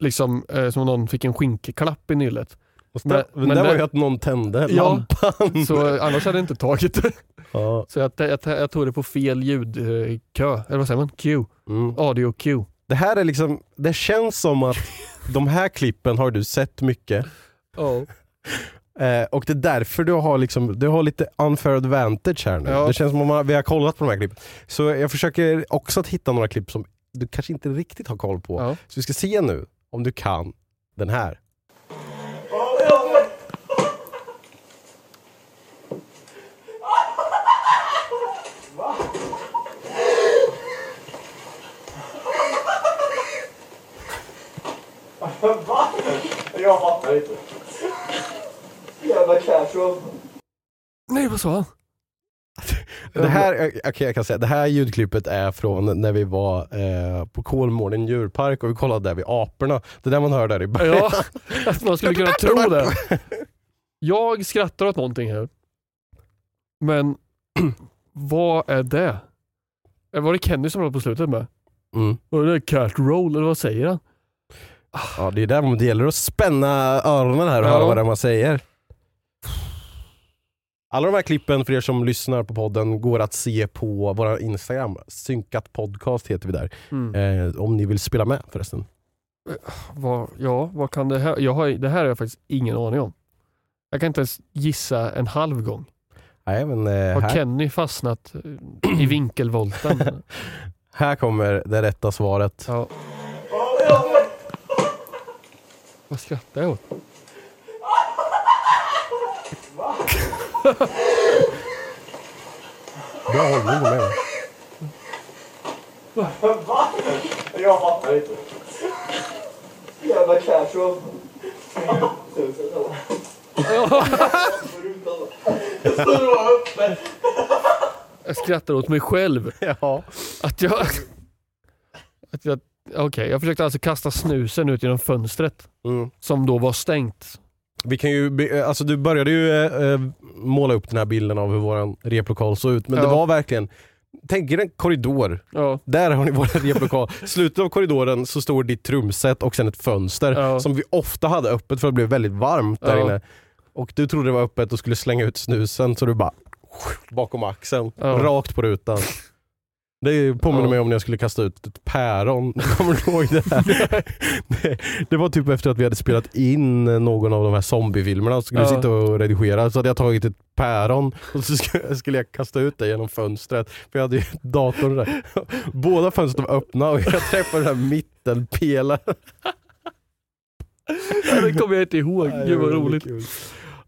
liksom, eh, som om någon fick en skinkklapp i nyllet. Men- men, det var ju att någon tände Ja, lampan. Så annars hade jag inte tagit det. Ja, Så jag, jag, jag tog det på fel ljudkö, eller vad säger man? Q. mm. Audio Q. Det här är liksom, det känns som att de här klippen har du sett mycket. Oh. Eh, och det är därför du har, liksom, du har lite unfair advantage här nu. Ja. Det känns som om vi har kollat på de här klippen. Så jag försöker också att hitta några klipp som du kanske inte riktigt har koll på. Ja. Så vi ska se nu om du kan den här. Jag fattar inte. Jävla casual. Nej, vad sa han? Det här, okay, jag kan säga, det här ljudklippet är från när vi var eh, på Kolmården djurpark och vi kollade där vid aporna. Det där man hör där i början. Ja, man skulle kunna tro det. Jag skrattar åt någonting här. Men vad är det? Eh, Var det Kenny som var på slutet med? Mm. Var det cat roll eller vad säger han? Ja, det är där det gäller att spänna öronen här och Ja. höra vad det är man säger. Alla de här klippen för er som lyssnar på podden går att se på vår Instagram. Synkat podcast heter vi där. Mm. Eh, om ni vill spela med förresten. Vad, ja, vad kan det här... Jag har, det här har jag faktiskt ingen aning om. Jag kan inte ens gissa en halv gång. Nej, men, eh, Har här, Kenny fastnat eh, i vinkelvolten? här kommer det rätta svaret. Ja. Vad skrattar jag åt? Bra hållning på mig. Jag fattar inte. Jävla casual. Jag står bara uppe. Jag skrattar åt mig själv. Ja. Att jag... Att jag Okej, jag försökte alltså kasta snusen ut genom fönstret Mm. som då var stängt. Vi kan ju, be- alltså du började ju eh, eh, måla upp den här bilden av hur våran replokal såg ut, men det Ja. var verkligen Tänk er en korridor, Ja, där har ni vår replokal. Slutet av korridoren så står ditt trumset och sen ett fönster Ja. som vi ofta hade öppet för det blev väldigt varmt där inne. Och du trodde det var öppet och skulle slänga ut snusen så du bara bakom axeln, rakt på rutan. Det påminner Ja. mig om när jag skulle kasta ut ett päron. Kommer du ihåg det det, det var typ efter att vi hade spelat in någon av de här zombiefilmerna och skulle Ja. sitta och redigera. Så hade jag tagit ett päron och så skulle, jag kasta ut det genom fönstret. För jag hade ju datorn där. Båda fönstren var öppna och jag träffade den här mittenpelaren. Ja, det kommer jag inte ihåg. Nej, Gud det vad var roligt.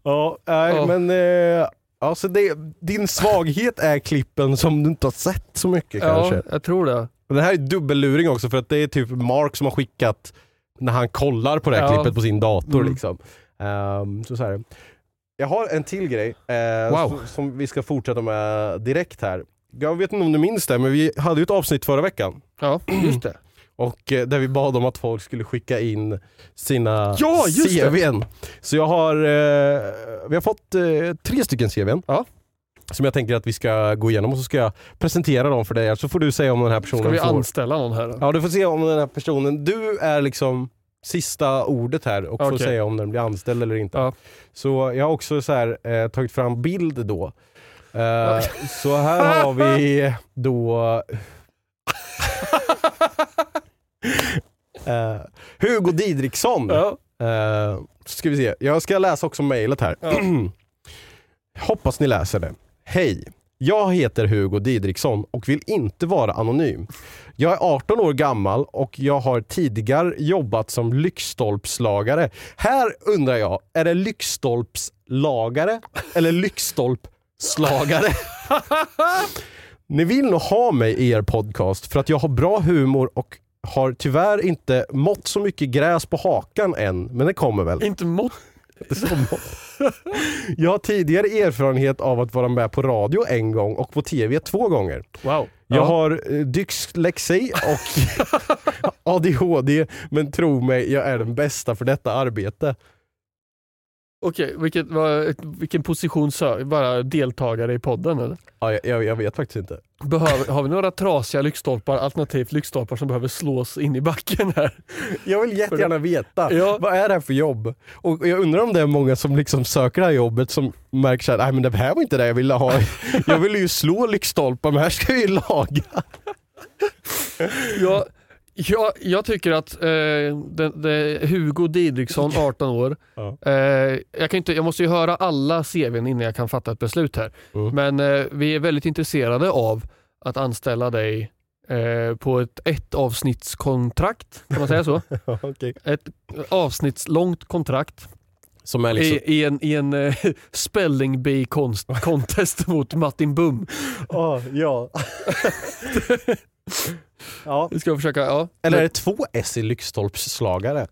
Ja, nej, Ja. men eh, alltså det, din svaghet är klippen som du inte har sett så mycket kanske. Ja, jag tror det. Men det här är dubbelluring också för att det är typ Mark som har skickat när han kollar på det här Ja. klippet på sin dator. Mm. Liksom. Ehm, så så här. Jag har en till grej eh, Wow. som, som vi ska fortsätta med direkt här. Jag vet inte om du minns det, men vi hade ju ett avsnitt förra veckan. Ja, just det. Och eh, där vi bad om att folk skulle skicka in sina Ja, just det. CVn. Så jag har, eh, vi har fått eh, tre stycken CVn. Ja. Som jag tänker att vi ska gå igenom och så ska jag presentera dem för dig. Så får du säga om den här personen Ska vi får... anställa någon här? då? Ja, du får se om den här personen, du är liksom sista ordet här och får Okej. säga om den blir anställd eller inte. Ja. Så jag har också så här, eh, tagit fram bild då. Eh, så här har vi då eh, Hugo Didriksson. Ja. Eh, ska vi se. Jag ska läsa också mejlet här. Ja. Hoppas ni läser det. Hej! Jag heter Hugo Didriksson och vill inte vara anonym. Jag är 18 år gammal och jag har tidigare jobbat som lyktstolpslagare. Här undrar jag, är det lyktstolpslagare eller lyktstolpslagare? Ni vill nog ha mig i er podcast för att jag har bra humor och har tyvärr inte mått så mycket gräs på hakan än, men det kommer väl. Inte mått. Jag har tidigare erfarenhet av att vara med på radio en gång och på tv två gånger. Wow. Jag Ja. har eh, dyslexi och ADHD, men tro mig, jag är den bästa för detta arbete. Okej, vilket, vad, vilken position sö- Bara deltagare i podden eller? Ja, jag, jag, vet faktiskt inte. Behöver, har vi några trasiga lyktstolpar, alternativt lyktstolpar som behöver slås in i backen här? Jag vill jättegärna veta, Ja. vad är det här för jobb? Och jag undrar om det är många som liksom söker det här jobbet som märker att men det här var inte det jag ville ha. Jag ville ju slå lyktstolpar, men här ska jag ju laga. Jag, jag, jag tycker att eh, det, det, Hugo Didriksson, 18 år. Ja. Eh, jag, kan inte, jag måste ju höra alla CVn innan jag kan fatta ett beslut här. Mm. Men eh, vi är väldigt intresserade av att anställa dig eh, på ett ett avsnittskontrakt, kan man säga så? Okej. Ett avsnittslångt kontrakt Som är liksom... i, i en, i en eh, spelling bee const- contest mot Martin Bum. Ah, ja. Ja. Vi ska försöka, ja. Eller är det två S i lyktstolpsslagare?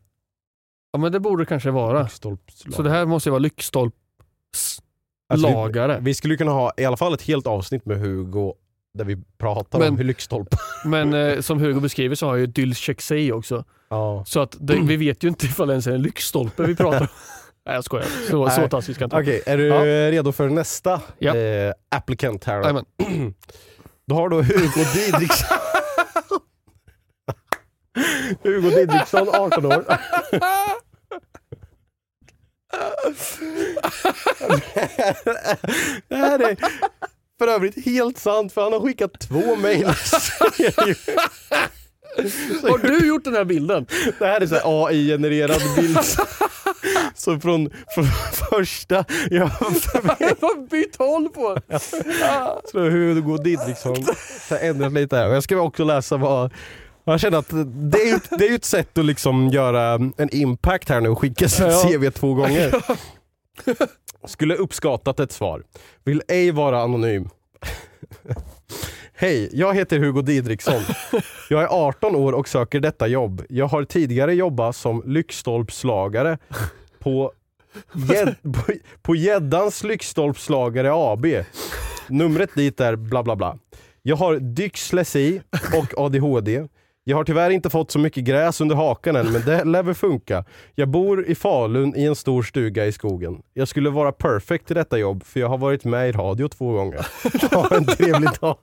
ja men det borde det kanske vara. Så det här måste ju vara lyktstolpslagare. Alltså, vi, vi skulle kunna ha i alla fall ett helt avsnitt med Hugo där vi pratar Men- om hur lyktstolp... Men eh, som Hugo beskriver så har jag ju dylschexi också. Ja. Så att det, vi vet ju inte ifall det ens är en lyktstolpe vi pratar om. Nej jag skojar. Så, så taskigt ska jag inte. Okej, är du Ja. redo för nästa Ja. eh, applicant här? då? Då har då Hugo Didriksson... Hugo Didriksson, 18 år. Det här är för övrigt helt sant för han har skickat två mejl. Har du gjort den här bilden? Det här är så AI-genererad bild. Så från, från första, jag Vad bytt håll på så Hugo Didriksson jag ändrat lite här. Jag ska också läsa vad jag känner att det är ju det är ett sätt att liksom göra en impact här nu och skicka sitt Ja. CV två gånger. Skulle uppskattat ett svar. Vill ej vara anonym. Hej, jag heter Hugo Didriksson. Jag är 18 år och söker detta jobb. Jag har tidigare jobbat som lyktstolpslagare på Gäddans lyktstolpslagare AB. Numret dit är bla bla bla. Jag har dyslexi och ADHD. Jag har tyvärr inte fått så mycket gräs under hakan än, men det lär väl funka. Jag bor i Falun i en stor stuga i skogen. Jag skulle vara perfect till detta jobb, för jag har varit med i radio två gånger. Ha en trevlig dag.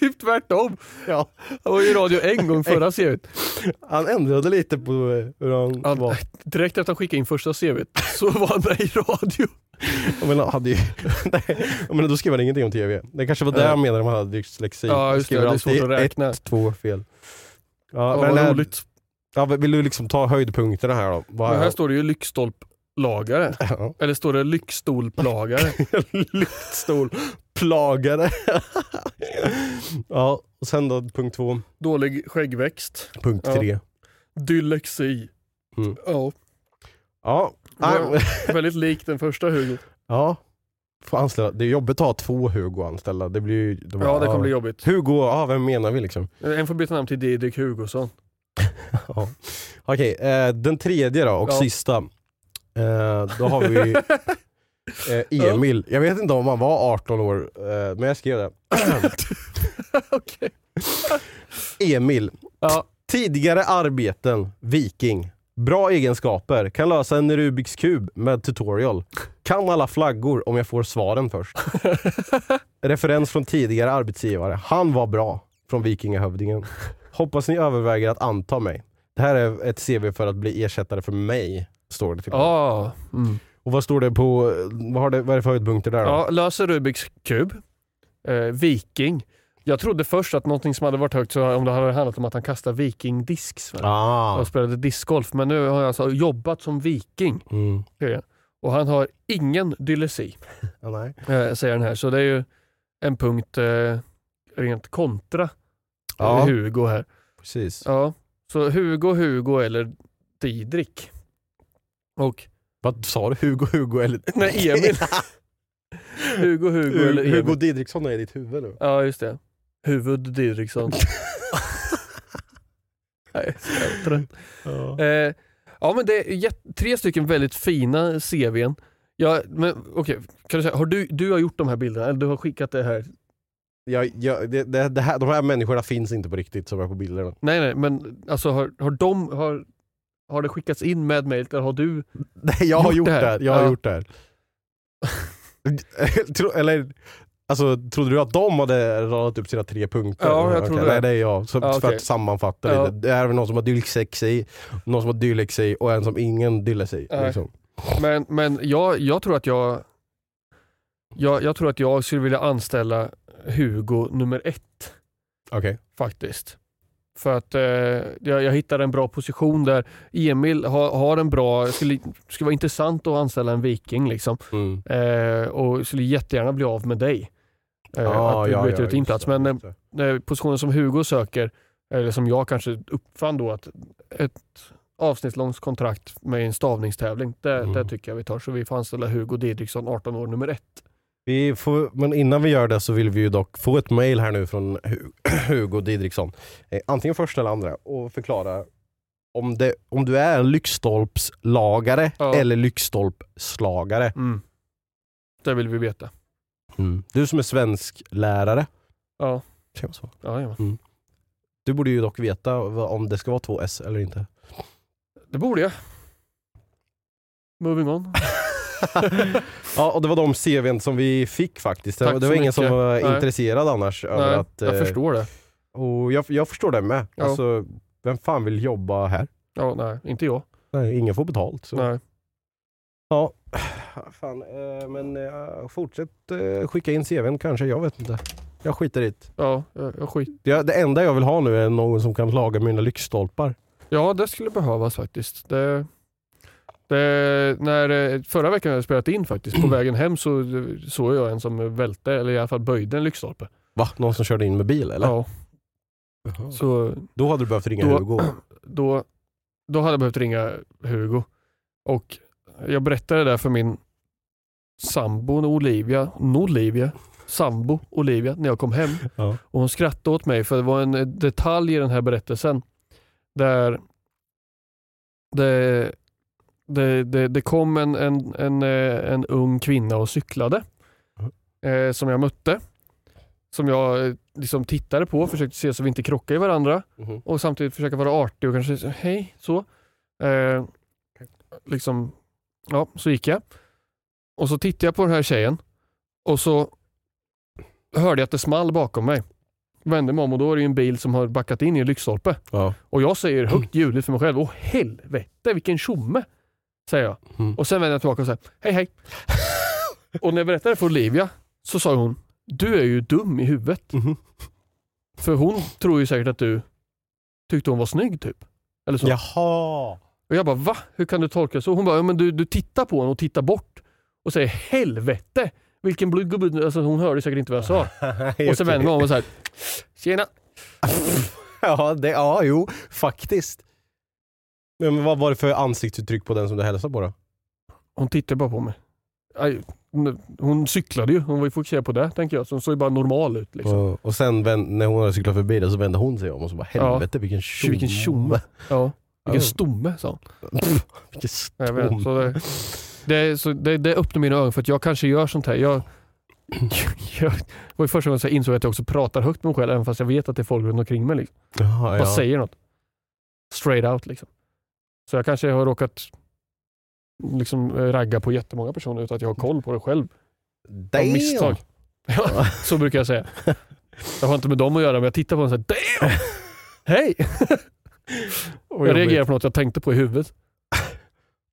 Typ tvärtom. Ja, Han var ju i radio en gång förra CVt. han ändrade lite på eh, hur han Han, var. direkt efter att han skickade in första CVt så var han med i radio. Jag menar, hade ju, jag menar, då skrev han ingenting om TV. Det kanske var det han menade när man hade dyslexi. Ja, just det. Det är svårt att räkna. Ett, två fel. Ja, Ja, men, roligt. ja, vill du liksom ta höjdpunkterna här då? Vad Men här står det ju lyktstolplagare. Ja. Eller står det lyktstolplagare? Lyktstolplagare. ja, och sen då punkt två. Dålig skäggväxt. Punkt Ja. tre. Dylexi. Mm. Ja, Ja, Ja. väldigt lik den första Hugo. ja. Får anställa. Det är jobbigt att ha två Hugo anställda. Det blir ju, de, Ja, det kommer bli jobbigt. Hugo, ja vem menar vi liksom? En får byta namn till Didrik Hugosson. Ja. Okej, eh, den tredje då och Ja. sista. Eh, då har vi eh, Emil. Jag vet inte om han var 18 år, eh, men jag skrev det. Emil. Ja. Tidigare arbeten, viking. Bra egenskaper, kan lösa en Rubiks kub med tutorial. Kan alla flaggor om jag får svaren först. Referens från tidigare arbetsgivare. Han var bra. Från Vikingahövdingen. Hoppas ni överväger att anta mig. Det här är ett CV för att bli ersättare för mig. Står det till. Ja. Mm. Och vad står det på, vad, har det, vad är det för höjdpunkter där då? ja, löser Rubiks kub. Eh, viking. Jag trodde först att någonting som hade varit högt, så om det hade handlat om att han kastade vikingdisk. Ah. och spelade discgolf. Men nu har jag alltså jobbat som viking. Mm. han. Och han har ingen dylesi, Ja, nej. eh, säger han här. Så det är ju en punkt eh, rent kontra Ja. Hugo här. Precis. Ja. Så Hugo, Hugo eller Didrik. Och Vad sa du? Hugo, Hugo eller? Nej, Emil. Hugo, Hugo eller Emil. Hugo Didriksson är i ditt huvud nu. Ja, just det. Huvud Didriksson. Nej, så jävla trött. Ja. Eh, ja men det är jätt- tre stycken väldigt fina CVn. Ja, men okej, kan du säga, har du, du har gjort de här bilderna, eller du har skickat det här? Ja, ja, det, det, det här, de här människorna finns inte på riktigt som är på bilderna. Nej nej, men alltså har, har de, har, har det skickats in med mejl eller har du? Nej, jag har Gjort det här? Jag har Ja. gjort det här. Tro, eller, alltså, trodde du att de hade radat upp sina tre punkter? Ja, jag Okej, trodde Nej, det. är jag. Så, Ja, För okej. att sammanfatta Ja. lite. Det är någon som har dyslexi, någon som har dylexi och en som ingen dylexi. Nej. Liksom. Men, men jag, jag tror att jag, jag, jag tror att jag skulle vilja anställa Hugo nummer ett. Okej. faktiskt. För att eh, jag, jag hittade en bra position där. Emil har, har en bra, skulle, skulle vara intressant att anställa en viking liksom. Mm. Eh, och skulle jättegärna bli av med dig. Eh, Ja, att du ja, byter ja, ut din plats. det, Men det. eh, positionen som Hugo söker, eller som jag kanske uppfann då, att ett avsnittslångt kontrakt med en stavningstävling, det, Mm. det tycker jag vi tar. Så vi får anställa Hugo Didriksson, 18 år, nummer ett. Vi får, men innan vi gör det så vill vi ju dock få ett mail här nu från Hu- Hugo Didriksson. Eh, antingen första eller andra och förklara om, det, om du är en lyktstolpslagare Ja. eller lyktstolpslagare. Mm. Det vill vi veta. Du som är svensk lärare. Ja, Kan jag så? ja, ja. Du borde ju dock veta om det ska vara två S eller inte. det borde jag. Moving on. ja, och det var de CVn som vi fick faktiskt. Det, var- det var ingen mycket. som var Nej. intresserad annars. över Nej, att, jag eh, förstår det. Och jag, jag förstår det med. Ja. Alltså, vem fan vill jobba här? Ja, nej, inte jag. Nej, ingen får betalt. Så. Nej. Ja, fan. Eh, men eh, fortsätt eh, skicka in CVn kanske, jag vet inte. Jag skiter i det. Ja, jag, jag skit. Ja, det enda jag vill ha nu är någon som kan laga mina lyktstolpar. Ja, det skulle behövas faktiskt. Det, det, när, eh, förra veckan när jag spelat in faktiskt, på vägen hem så eh, såg jag en som välte, eller i alla fall böjde en lyktstolpe. Va? Någon som körde in med bil eller? Ja, Jaha. så Då hade du behövt ringa Då- Hugo. då, då hade jag behövt ringa Hugo. Och jag berättade det där för min sambo Olivia, Olivia, sambo Olivia när jag kom hem. Ja. Och hon skrattade åt mig för det var en eh, detalj i den här berättelsen där det, det, det, det kom en, en, en, eh, en ung kvinna och cyklade eh, som jag mötte. Som jag eh, liksom tittade på, försökte se så vi inte krockade i varandra Mhm. och samtidigt försöka vara artig och kanske säga hej så. Eh, liksom, ja, så gick jag. Och så tittade jag på den här tjejen och så hörde jag att det small bakom mig. Vände mig om och då är det en bil som har backat in i en lyktstolpe. Ja. Och jag säger högt ljudligt för mig själv, åh helvete vilken tjomme! Säger jag. Mm. Och sen vänder jag tillbaka och säger, hej hej. Och när jag berättade för Olivia så sa hon, du är ju dum i huvudet. Mhm. För hon tror ju säkert att du tyckte hon var snygg typ. Eller så. Jaha. Och jag bara va? Hur kan du tolka så? Hon bara, ja, men du, du tittar på henne och tittar bort och säger helvete vilken blodgubbe. Alltså, hon hörde säkert inte vad jag sa. Och så vänder man om och så här, tjena. ja, det, ja, jo, faktiskt. Men vad var det för ansiktsuttryck på den som du hälsade på då? Hon tittade bara på mig. Aj, hon- Hon cyklade ju, hon var ju fokuserad på det tänker jag. Så hon såg ju bara normal ut. Liksom. Och, och sen vänd, när hon hade cyklat förbi det så vände hon sig om och så bara helvete vilken tjomme. Vilken tjomme. Ja. Vilken stomme sa hon. Vilken Jag vet, stomme. så det, det, så det, det öppnar mina ögon för att jag kanske gör sånt här. Jag, jag, det var ju första gången jag insåg att jag också pratar högt med mig själv även fast jag vet att det är folk runt omkring mig. Liksom. Jaha, Bara ja. säger något. Straight out liksom. Så jag kanske har råkat liksom, eh, ragga på jättemånga personer utan att jag har koll på det själv. Av Damn. misstag. Ja, så brukar jag säga. Jag har inte med dem att göra men jag tittar på dem och säger damn! Hej! Och jag reagerar på något jag tänkte på i huvudet.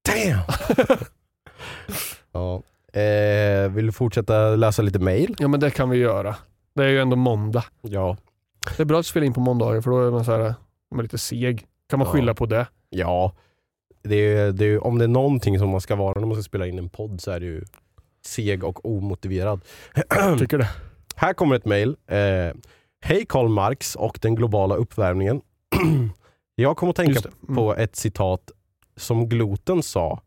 Damn! ja. eh, vill du fortsätta läsa lite mail? Ja men det kan vi göra. Det är ju ändå måndag. Ja. Det är bra att spela in på måndagar för då är man, så här, man är lite seg. Kan man Ja. skylla på det? Ja. Det är, det är, om det är någonting som man ska vara när man ska spela in en podd så är det ju seg och omotiverad. Tycker det. Här kommer ett mail. Eh, Hej Karl Marx och den globala uppvärmningen. Jag kom att tänka. Mm. på ett citat som Gloten sa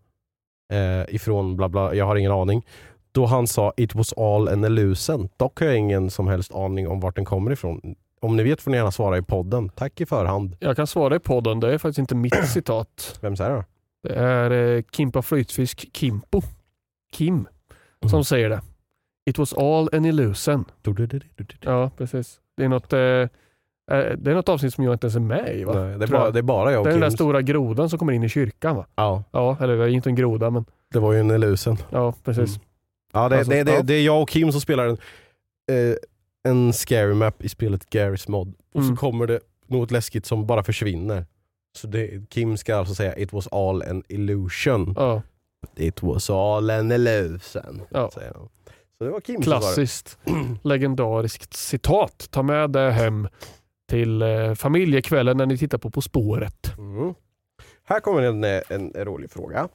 eh, ifrån bla bla, jag har ingen aning. Då han sa it was all an illusion. Dock har jag ingen som helst aning om vart den kommer ifrån. Om ni vet får ni gärna svara i podden. Tack i förhand. Jag kan svara i podden, det är faktiskt inte mitt citat. Vem säger det? Det är eh, Kimpa Flytfisk Kimpo. Kim som säger det. It was all an illusion. Ja, precis. Det är något, eh, eh, det är något avsnitt som jag inte ens är med i va? Nej, det, är bara, det är bara jag och Det är den där Kim. stora grodan som kommer in i kyrkan va? Ja, Ja, eller det är inte en groda men det var ju en illusion. ja, precis. Ja, det, Alltså, det, det, ja. det är jag och Kim som spelar en, eh, en scary map i spelet Garry's Mod. Och Mm. så kommer det något läskigt som bara försvinner. Så det, Kim ska alltså säga it was all an illusion. Ja, It was all an illusion. Ja. Så det var Kim klassiskt legendariskt citat. Ta med det hem till eh, familjekvällen när ni tittar på På spåret. Mm. Här kommer en, en, en rolig fråga.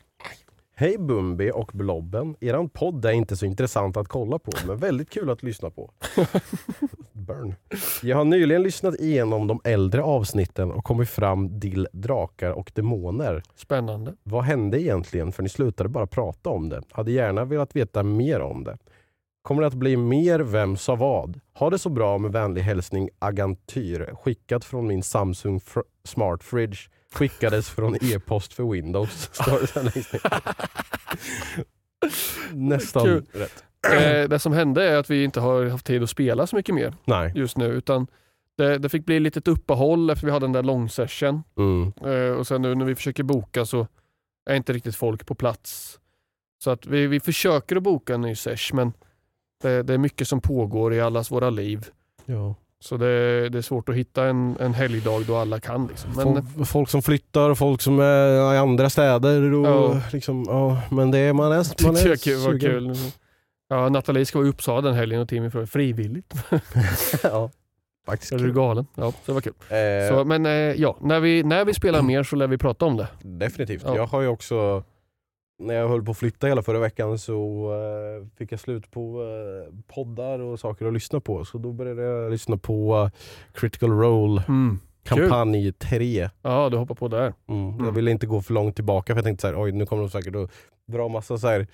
Hej Bumbi och Blobben. Eran podd är inte så intressant att kolla på, men väldigt kul att lyssna på. Burn. Jag har nyligen lyssnat igenom de äldre avsnitten och kommit fram till drakar och demoner. Spännande. Vad hände egentligen? För ni slutade bara prata om det. Hade gärna velat veta mer om det. Kommer det att bli mer Vem sa vad? Ha det så bra med vänlig hälsning Agantyr. Skickat från min Samsung Smart Fridge. Skickades från e-post för Windows. Nästan Kul. rätt. Eh, det som hände är att vi inte har haft tid att spela så mycket mer Nej. just nu. Utan det, det fick bli ett litet uppehåll efter vi hade den där långsession. Mm. Eh, och sen nu när vi försöker boka så är inte riktigt folk på plats. Så att vi, vi försöker att boka en ny sesh men det, det är mycket som pågår i allas våra liv. Ja. Så det, det är svårt att hitta en, en helgdag då alla kan. Liksom. Men, Folk, folk som flyttar folk som är i andra städer. Och Ja. liksom, ja, men det är, man är, man är jag kul, var kul. Ja, Nathalie ska vara i Uppsala den helgen och Timmy frågade frivilligt. ja, faktiskt Är du galen? Ja, så det var kul. Eh, Så, men eh, ja, när vi, när vi spelar mer så lär vi prata om det. Definitivt. Ja. Jag har ju också, när jag höll på att flytta hela förra veckan så eh, fick jag slut på eh, poddar och saker att lyssna på. Så då började jag lyssna på eh, Critical Role Mm. kampanj 3. Ja, du hoppar på där. Mm. Jag Mm. ville inte gå för långt tillbaka för jag tänkte så här, oj nu kommer de säkert att dra massa så här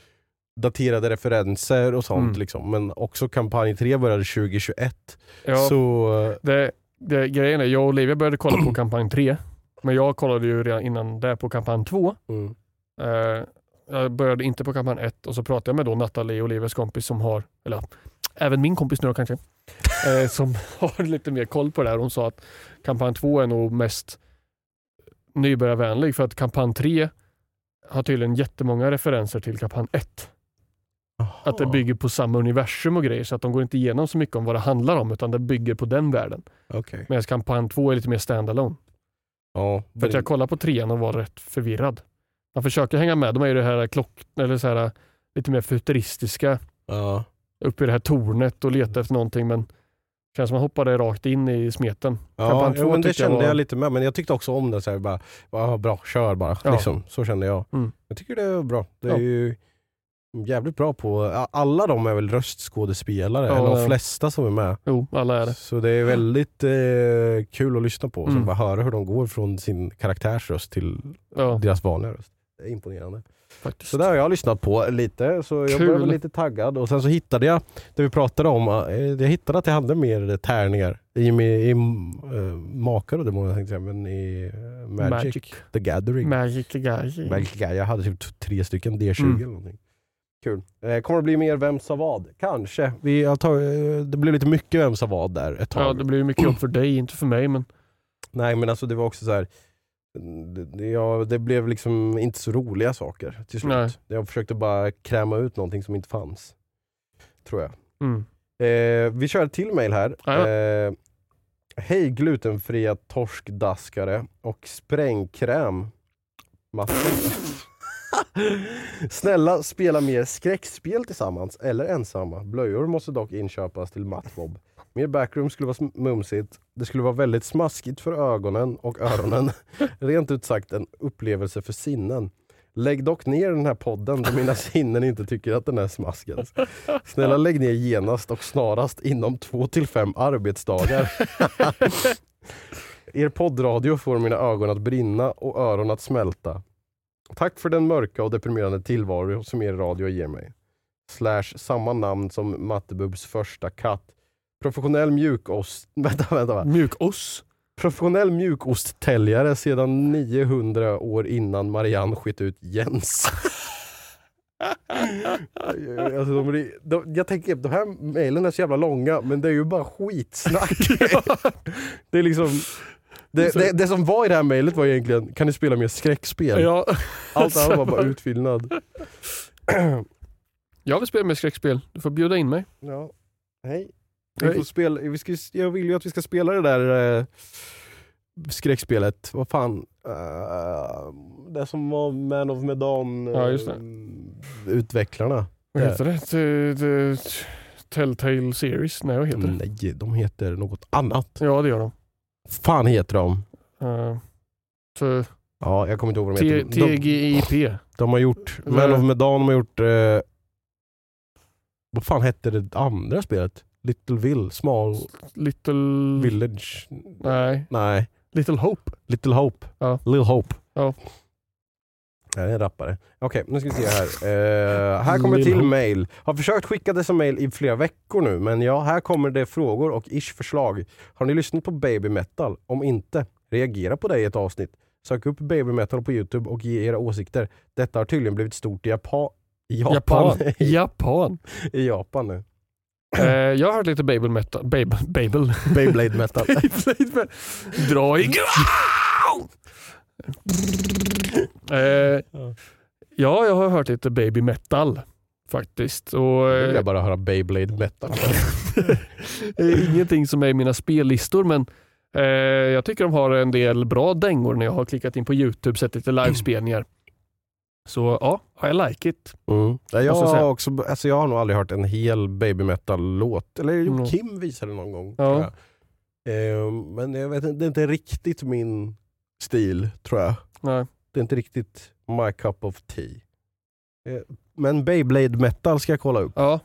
daterade referenser och sånt. Mm. Liksom. Men också kampanj 3 började 2021. Ja, Så eh, det, det, grejen är, jag och Olivia började kolla på kampanj 3. Men jag kollade ju redan innan det på kampanj 2. mm. Jag började inte på kampanj 1 och så pratade jag med då Nathalie, Olivias kompis som har, eller även min kompis nu då kanske, eh, som har lite mer koll på det här. Hon sa att kampanj 2 är nog mest nybörjarvänlig för att kampanj 3 har tydligen jättemånga referenser till kampanj 1. Att det bygger på samma universum och grejer så att de går inte igenom så mycket om vad det handlar om utan det bygger på den världen. Okej. Medan kampanj 2 är lite mer standalone. Ja, För att jag kollade på trean och var rätt förvirrad. Man försöker hänga med. De är ju det här klock, eller så här, lite mer futuristiska Ja. uppe i det här tornet och letade efter någonting men känns som att man hoppade rakt in i smeten. Ja, jo, men det jag kände jag, var- lite med. Men jag tyckte också om det. Så här, bara, ja, bra, kör bara. Ja. Liksom. Så kände jag. Mm. Jag tycker det är bra. Det är Ja. ju jävligt bra på... Alla de är väl röstskådespelare, Ja, eller de flesta som är med. Jo, alla är det. Så det är väldigt eh, kul att lyssna på. Så Mm. bara höra hur de går från sin karaktärsröst till Ja, deras vanliga röst. Det är imponerande. faktiskt. Så där har jag lyssnat på lite, så jag Kul. blev lite taggad. Och sen så hittade jag, det vi pratade om, eh, jag hittade att jag hade mer tärningar i, i, i uh, Makar och demoner tänkte jag men i eh, Magic, Magic. the Gathering. Magic the Guy. Magic Guy. Jag hade typ tre stycken D20 Mm. eller någonting. Kul. Eh, kommer det bli mer Vem sa vad? Kanske. Vi, tar, eh, det blev lite mycket Vem sa vad där ett tag. Ja, det blir ju mycket jobb för dig, inte för mig. Men Nej men alltså det var också så här. Det, det, ja, det blev liksom inte så roliga saker till slut. Nej. Jag försökte bara kräma ut någonting som inte fanns. Tror jag. mm. Eh, vi kör ett till mail här. Ja. Eh, Hej glutenfria torskdaskare och sprängkräm. Snälla spela mer skräckspel tillsammans eller ensamma. Blöjor måste dock inköpas till Mattbob. Mer backroom skulle vara mumsigt. Det skulle vara väldigt smaskigt för ögonen och öronen. Rent ut sagt en upplevelse för sinnen. Lägg dock ner den här podden då mina sinnen inte tycker att den är smaskens. Snälla lägg ner genast och snarast inom två till fem arbetsdagar. Er poddradio får mina ögon att brinna och öron att smälta. Tack för den mörka och deprimerande tillvaro som er radio ger mig. Slash samma namn som Mattebubs första katt. Professionell mjukost... Vänta, vänta. Va? Mjukost? Professionell mjukosttäljare sedan 900 år innan Marianne skit ut Jens. alltså, de, de, jag tänker, de här mejlen är så jävla långa, men det är ju bara skitsnack. det är liksom... Det, det, det som var i det här mejlet var egentligen, kan ni spela mer skräckspel? Ja. Allt annat var bara utfyllnad. Jag vill spela med skräckspel. Du får bjuda in mig. Ja. Hej. Vi får spela, vi ska, jag vill ju att vi ska spela det där eh, skräckspelet. Vad fan? Eh, det som var Man of Medan Ja, just det. eh, utvecklarna. Vad Det- heter det? T- t- Telltale Series? Nej, vad heter det? Nej, de heter något annat. Ja, det gör de. fan heter de? Uh, t- Ja, jag kommer inte ihåg vad de heter. De, TGIP. de har gjort Man of Medan, de har gjort... Eh, vad fan hette det andra spelet? Little Ville? Small Little... Village? Nej. Nej. Little Hope. Little Hope. Ja. Little Hope. Ja. Ja, det är en rappare. Okej, nu ska vi se här. Eh, här kommer till mail. Har försökt skicka dessa mail i flera veckor nu, men ja, här kommer det frågor och ish förslag. Har ni lyssnat på Baby Metal? Om inte, reagera på det i ett avsnitt. Sök upp Baby Metal på Youtube och ge era åsikter. Detta har tydligen blivit stort. I Japan. Japan. Japan. I Japan nu. Eh, jag har hört lite Babel metal. Babel. Babel. Beyblade Metal. Beyblade. Dra igång! eh, ja, jag har hört lite baby metal faktiskt. Och, Nu vill eh, jag bara höra Beyblade Metal. ingenting som är i mina spellistor men eh, jag tycker de har en del bra dängor när jag har klickat in på Youtube sett lite livespelningar. Så ja, I like it. Mm. Ja, jag, har också, alltså jag har nog aldrig hört en hel baby metal-låt. Eller jo, Mm. Kim visade någon gång. Ja. Jag. Eh, men jag vet, inte, det är inte riktigt min stil, tror jag. Nej. Det är inte riktigt my cup of tea. Eh, men Beyblade metal ska jag kolla upp. Ja,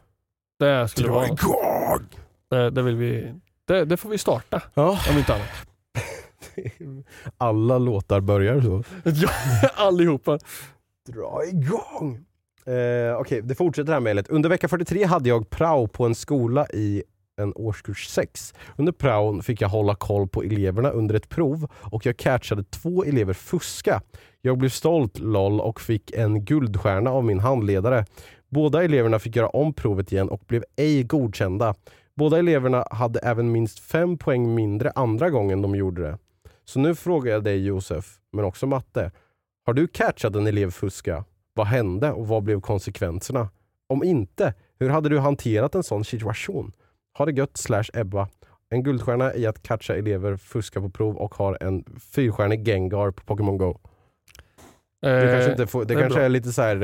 det skulle Dra vara. igång! Det, det, vill vi, det, det får vi starta Ja. om inte annat. Alla låtar börjar så. Ja, allihopa. Dra igång! Eh, Okej, det fortsätter här mejlet. Under vecka 43 hade jag prao på en skola i en årskurs 6. Under praon fick jag hålla koll på eleverna under ett prov och jag catchade två elever fuska. Jag blev stolt LOL och fick en guldstjärna av min handledare. Båda eleverna fick göra om provet igen och blev ej godkända. Båda eleverna hade även minst fem poäng mindre andra gången de gjorde det. Så nu frågar jag dig Josef, men också Matte. Har du catchat en elev fuska? Vad hände och vad blev konsekvenserna? Om inte, hur hade du hanterat en sån situation? Ha det gött slash Ebba. En guldstjärna i att catcha elever fuska på prov och har en fyrstjärnig Gengar på Pokémon Go. Det Eh, kanske, inte får, det det är kanske bra. är lite så här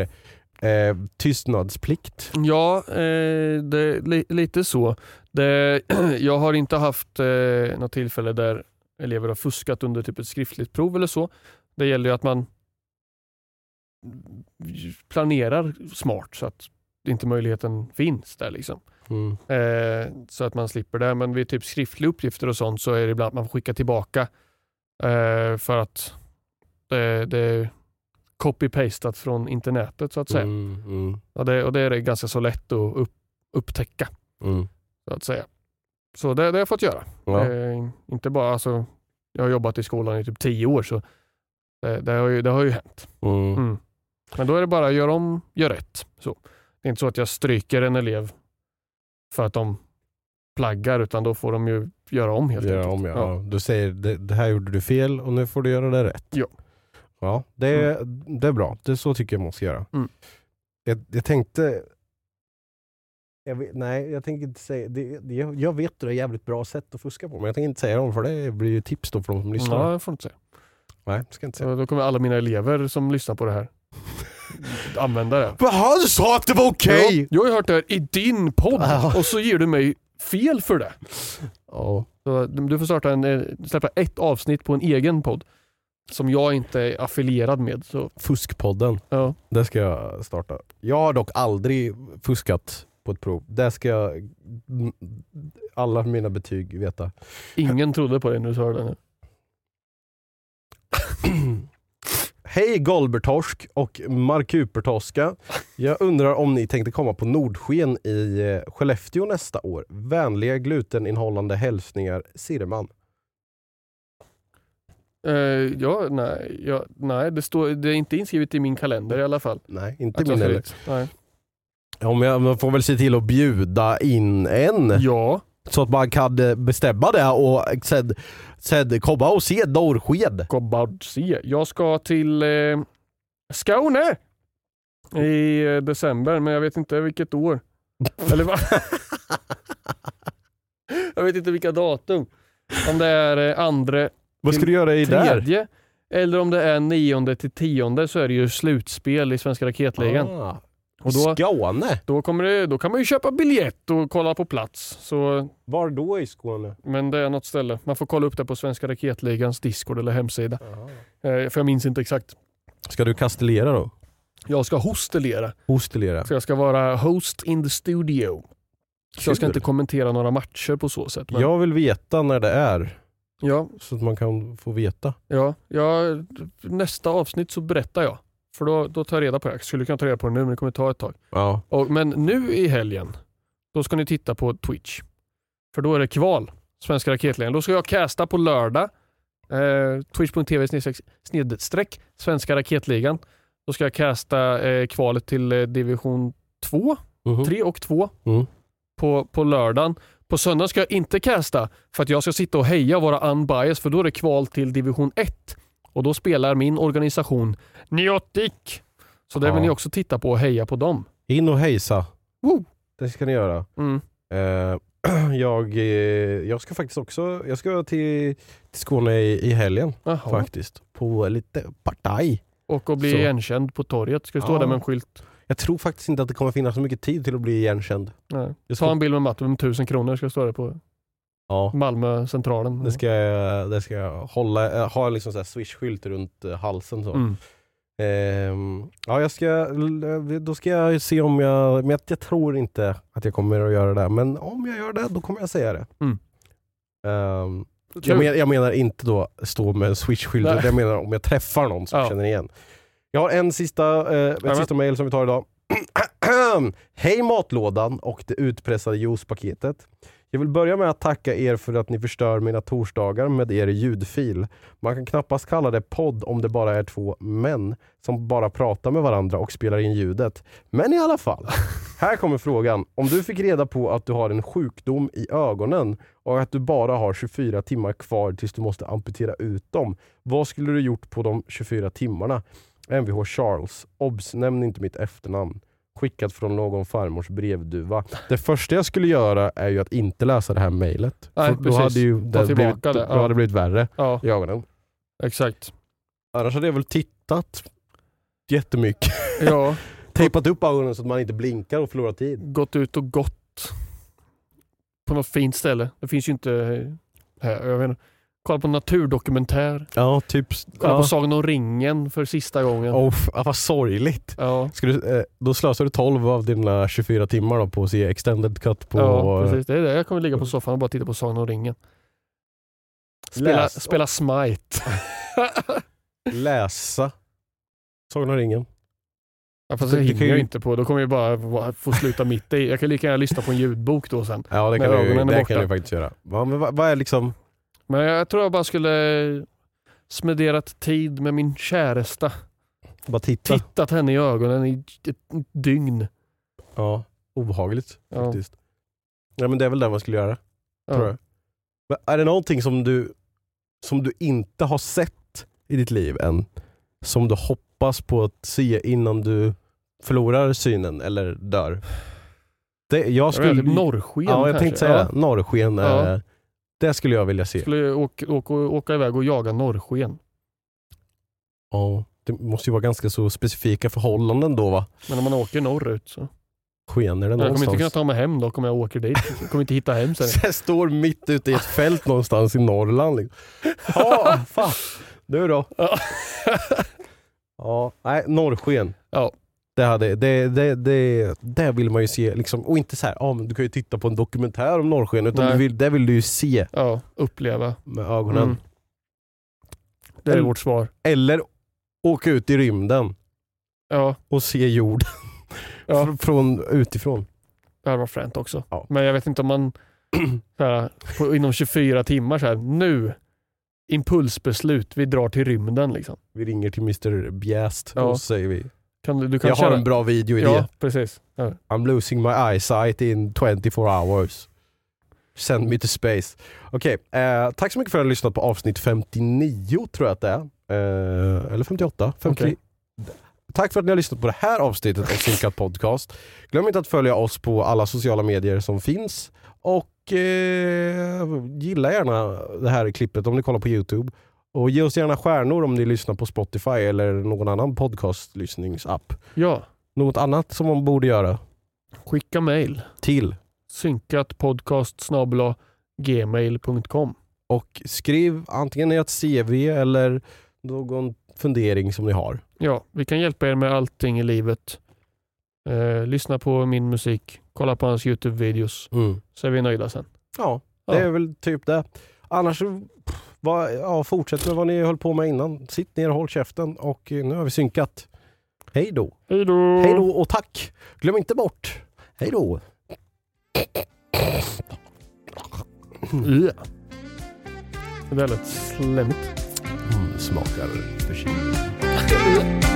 eh, tystnadsplikt. Ja, eh, det, li, lite så. Det, jag har inte haft eh, något tillfälle där elever har fuskat under typ ett skriftligt prov eller så. Det gäller ju att man planerar smart så att inte möjligheten finns där. liksom. Mm. Eh, så att man slipper det. Men vid typ skriftliga uppgifter och sånt så är det ibland att man får skicka tillbaka eh, för att det, det är copy-pastat från internetet så att säga. Mm, mm, Och, det, och det är det ganska så lätt att upp, upptäcka mm. så att säga. Så det, det har jag fått göra. Ja. Eh, inte bara, alltså, jag har jobbat i skolan i typ tio år så det, det, har, ju, det har ju hänt. Mm. Mm. Men då är det bara gör om, gör rätt. Så. Det är inte så att jag stryker en elev för att de plaggar utan då får de ju göra om helt Göra enkelt. om, ja. Du säger det, det här gjorde du fel och nu får du göra det rätt. Ja. Ja, det, är- det är bra. Det är så tycker jag man ska göra. Mm. Jag, jag tänkte... Jag vet, nej, jag tänker inte säga... Det, det, jag vet att det är ett jävligt bra sätt att fuska på, men jag tänker inte säga dem för det blir ju tips då för de som lyssnar. Ja, jag får inte säga. Nej, det ska inte säga. Då kommer alla mina elever som lyssnar på det här använda det. Jaha, du sa att det var okej! Ja, jag har hört det här i din podd Ja. och så ger du mig fel för det. Ja. Så du får starta en, eh, släppa ett avsnitt på en egen podd som jag inte är affilierad med. Så, Fuskpodden, ja. det ska jag starta. Jag har dock aldrig fuskat på ett prov. Det ska jag, alla mina betyg veta. Ingen trodde på dig när du sa det nu. Hej Golbertorsk och Markupertoska. Jag undrar om ni tänkte komma på Nordsken i eh, Skellefteå nästa år. Vänliga gluteninnehållande hälsningar Sirman. Eh, ja, nej, ja, nej det, står, det är inte inskrivet i min kalender i alla fall. Nej, inte min heller. Nej. Ja, men jag får väl se till att bjuda in en. Ja, Så att man kan eh, bestämma det och sen, sen komma och se Norrsken. Gobbard se. Jag ska till eh, Skåne i eh, december, men jag vet inte vilket år. Eller va? jag vet inte vilka datum. Om det är eh, andra Vad ska du göra i där? tredje eller om det är nionde till tionde så är det ju slutspel i Svenska raketligan. Ah, Och då, Skåne? då, kommer det, då kan man ju köpa biljett och kolla på plats. Så, Var då i Skåne? men det är något ställe. Man får kolla upp det på Svenska raketligans Discord eller hemsida. Eh, för jag minns inte exakt. Ska du kastellera då? Jag ska hostelera. Hostelera? Så jag ska vara host in the studio. Så jag ska Kul. inte kommentera några matcher på så sätt. Men, Jag vill veta när det är. ja, Så att man kan få veta. ja, ja, nästa avsnitt så berättar jag. För då, då tar jag reda på det. Jag skulle kunna ta reda på det nu men det kommer ta ett tag. Ja. Och, men nu i helgen, då ska ni titta på Twitch. För då är det kval, Svenska raketligan. Då ska jag casta på lördag, eh, twitch.tv snedstreck- Svenska raketligan. Då ska jag casta eh, kvalet till eh, division 2, Mhm. 3 och 2 Mm. på, på lördagen. På söndag ska jag inte casta för att jag ska sitta och heja och vara unbiased för då är det kval till division 1. Och då spelar min organisation Neotic. Så det vill ni också titta på och heja på dem. In och hejsa. Woo! Det ska ni göra. Mm. Eh, jag, eh, jag ska faktiskt också jag ska till, till Skåne i, i helgen Jaha. faktiskt. På lite partaj. Och att bli Så. igenkänd på torget. Ska du stå Ja. där med en skylt? Jag tror faktiskt inte att det kommer finnas så mycket tid till att bli igenkänd. Nej. Jag Ta en bild med Matte med tusen kronor. Ska jag stå där på ja, Malmö centralen. det ska, jag- det ska jag hålla, eh, ha liksom så här swish-skylt runt eh, halsen. Så. Mm. Ehm, ja, jag ska, då ska jag se om jag, men jag, tror inte att jag kommer att göra det. Men om jag gör det, då kommer jag säga det. Mm. Ehm, jag, men, jag menar inte då stå med en swish-skylt, jag menar om jag träffar någon som Ja. jag känner igen. Jag har en sista, eh, ett sista mail som vi tar idag. Hej matlådan och det utpressade juicepaketet. Jag vill börja med att tacka er för att ni förstör mina torsdagar med er ljudfil. Man kan knappast kalla det podd om det bara är två män som bara pratar med varandra och spelar in ljudet. Men i alla fall. Här kommer frågan. Om du fick reda på att du har en sjukdom i ögonen och att du bara har 24 timmar kvar tills du måste amputera ut dem. Vad skulle du gjort på de 24 timmarna? Mvh Charles. Obs! Nämn inte mitt efternamn. Skickat från någon farmors brevduva. Det första jag skulle göra är ju att inte läsa det här mejlet. Då hade ju det blivit, det, då ja. hade blivit värre Ja, i ögonen. exakt. Annars hade jag väl tittat jättemycket. Ja, Tejpat upp ögonen så att man inte blinkar och förlorar tid. gått ut och gått på något fint ställe. Det finns ju inte här. Jag vet inte. Kolla på naturdokumentär. Ja, typ. Kolla Ja. på Sagan om ringen för sista gången. Oh, vad sorgligt. Ja, Ska du, eh, då slösar du 12 av dina 24 timmar då på att se extended cut på... ja precis. Det är det. Jag kommer ligga på soffan och bara titta på Sagan om ringen. Spela, Läs- spela Smite. läsa Sagan om ringen. ja, fast det hinner ju- jag inte på. Då kommer jag bara få sluta mitt i. Jag kan lika gärna lyssna på en ljudbok då sen. Ja det kan, du, det borta. kan du faktiskt göra. Men vad, vad är liksom... Men jag tror jag bara skulle spenderat tid med min käresta. Bara titta. Tittat henne i ögonen i ett dygn. Ja, obehagligt Ja. faktiskt. Ja men det är väl det man skulle göra, Ja. tror jag. Men är det någonting som du, som du inte har sett i ditt liv än? Som du hoppas på att se innan du förlorar synen eller dör? Det, jag skulle... norrsken ja, jag kanske. tänkte säga Ja. Norrsken, Ja. Det skulle jag vilja se. Skulle åka, åka, åka iväg och jaga norrsken. Ja, det måste ju vara ganska så specifika förhållanden då va? Men om man åker norrut så. Skener det Jag kommer inte kunna ta mig hem dock om jag åker dit. Jag kommer inte hitta hem sen. Jag står mitt ute i ett fält någonstans i Norrland. Liksom. Ja, fan. Du då? Ja. Ja, nej, norrsken. Ja. Det, hade, det, det, det, det vill man ju se. Liksom. Och inte så här, ah, men du kan ju titta på en dokumentär om norrsken. Utan Nej. du vill, det vill du ju se Ja, uppleva. med ögonen. Mm. Det är Eller- vårt svar. Eller åka ut i rymden Ja, och se jorden ja. fr- från utifrån. det här var fränt också. Ja. Men jag vet inte om man här, på, inom 24 timmar så här, nu impulsbeslut, vi drar till rymden liksom. Vi ringer till Mr Bjäst Ja. och säger vi Kan du, kan Jag har köra- en bra video i Ja, precis. Ja. I'm losing my eyesight in 24 hours. Send me to space. Okej, eh, tack så mycket för att ni har lyssnat på avsnitt 59 tror jag att det är. Eh, eller 58. 50. Okej. Tack för att ni har lyssnat på det här avsnittet av Synkat Podcast. Glöm inte att följa oss på alla sociala medier som finns. Och eh, gilla gärna det här klippet om ni kollar på Youtube. Och ge oss gärna stjärnor om ni lyssnar på Spotify eller någon annan podcastlyssningsapp. ja, Något annat som man borde göra skicka mail. till Synkat podcast gmail.com. och skriv antingen i ett CV eller någon fundering som ni har. Ja, vi kan hjälpa er med allting i livet. Eh, lyssna på min musik, kolla på hans Youtube-videos, så är vi nöjda sen. Ja, Ja. det är väl typ det. Annars, vad, ja, fortsätt med vad ni höll på med innan. Sitt ner och håll käften och eh, nu har vi synkat. Hej då! Hej då! Hej då och tack! Glöm inte bort. Hej då! Där lät slemmigt. Mm, smakar förkyld.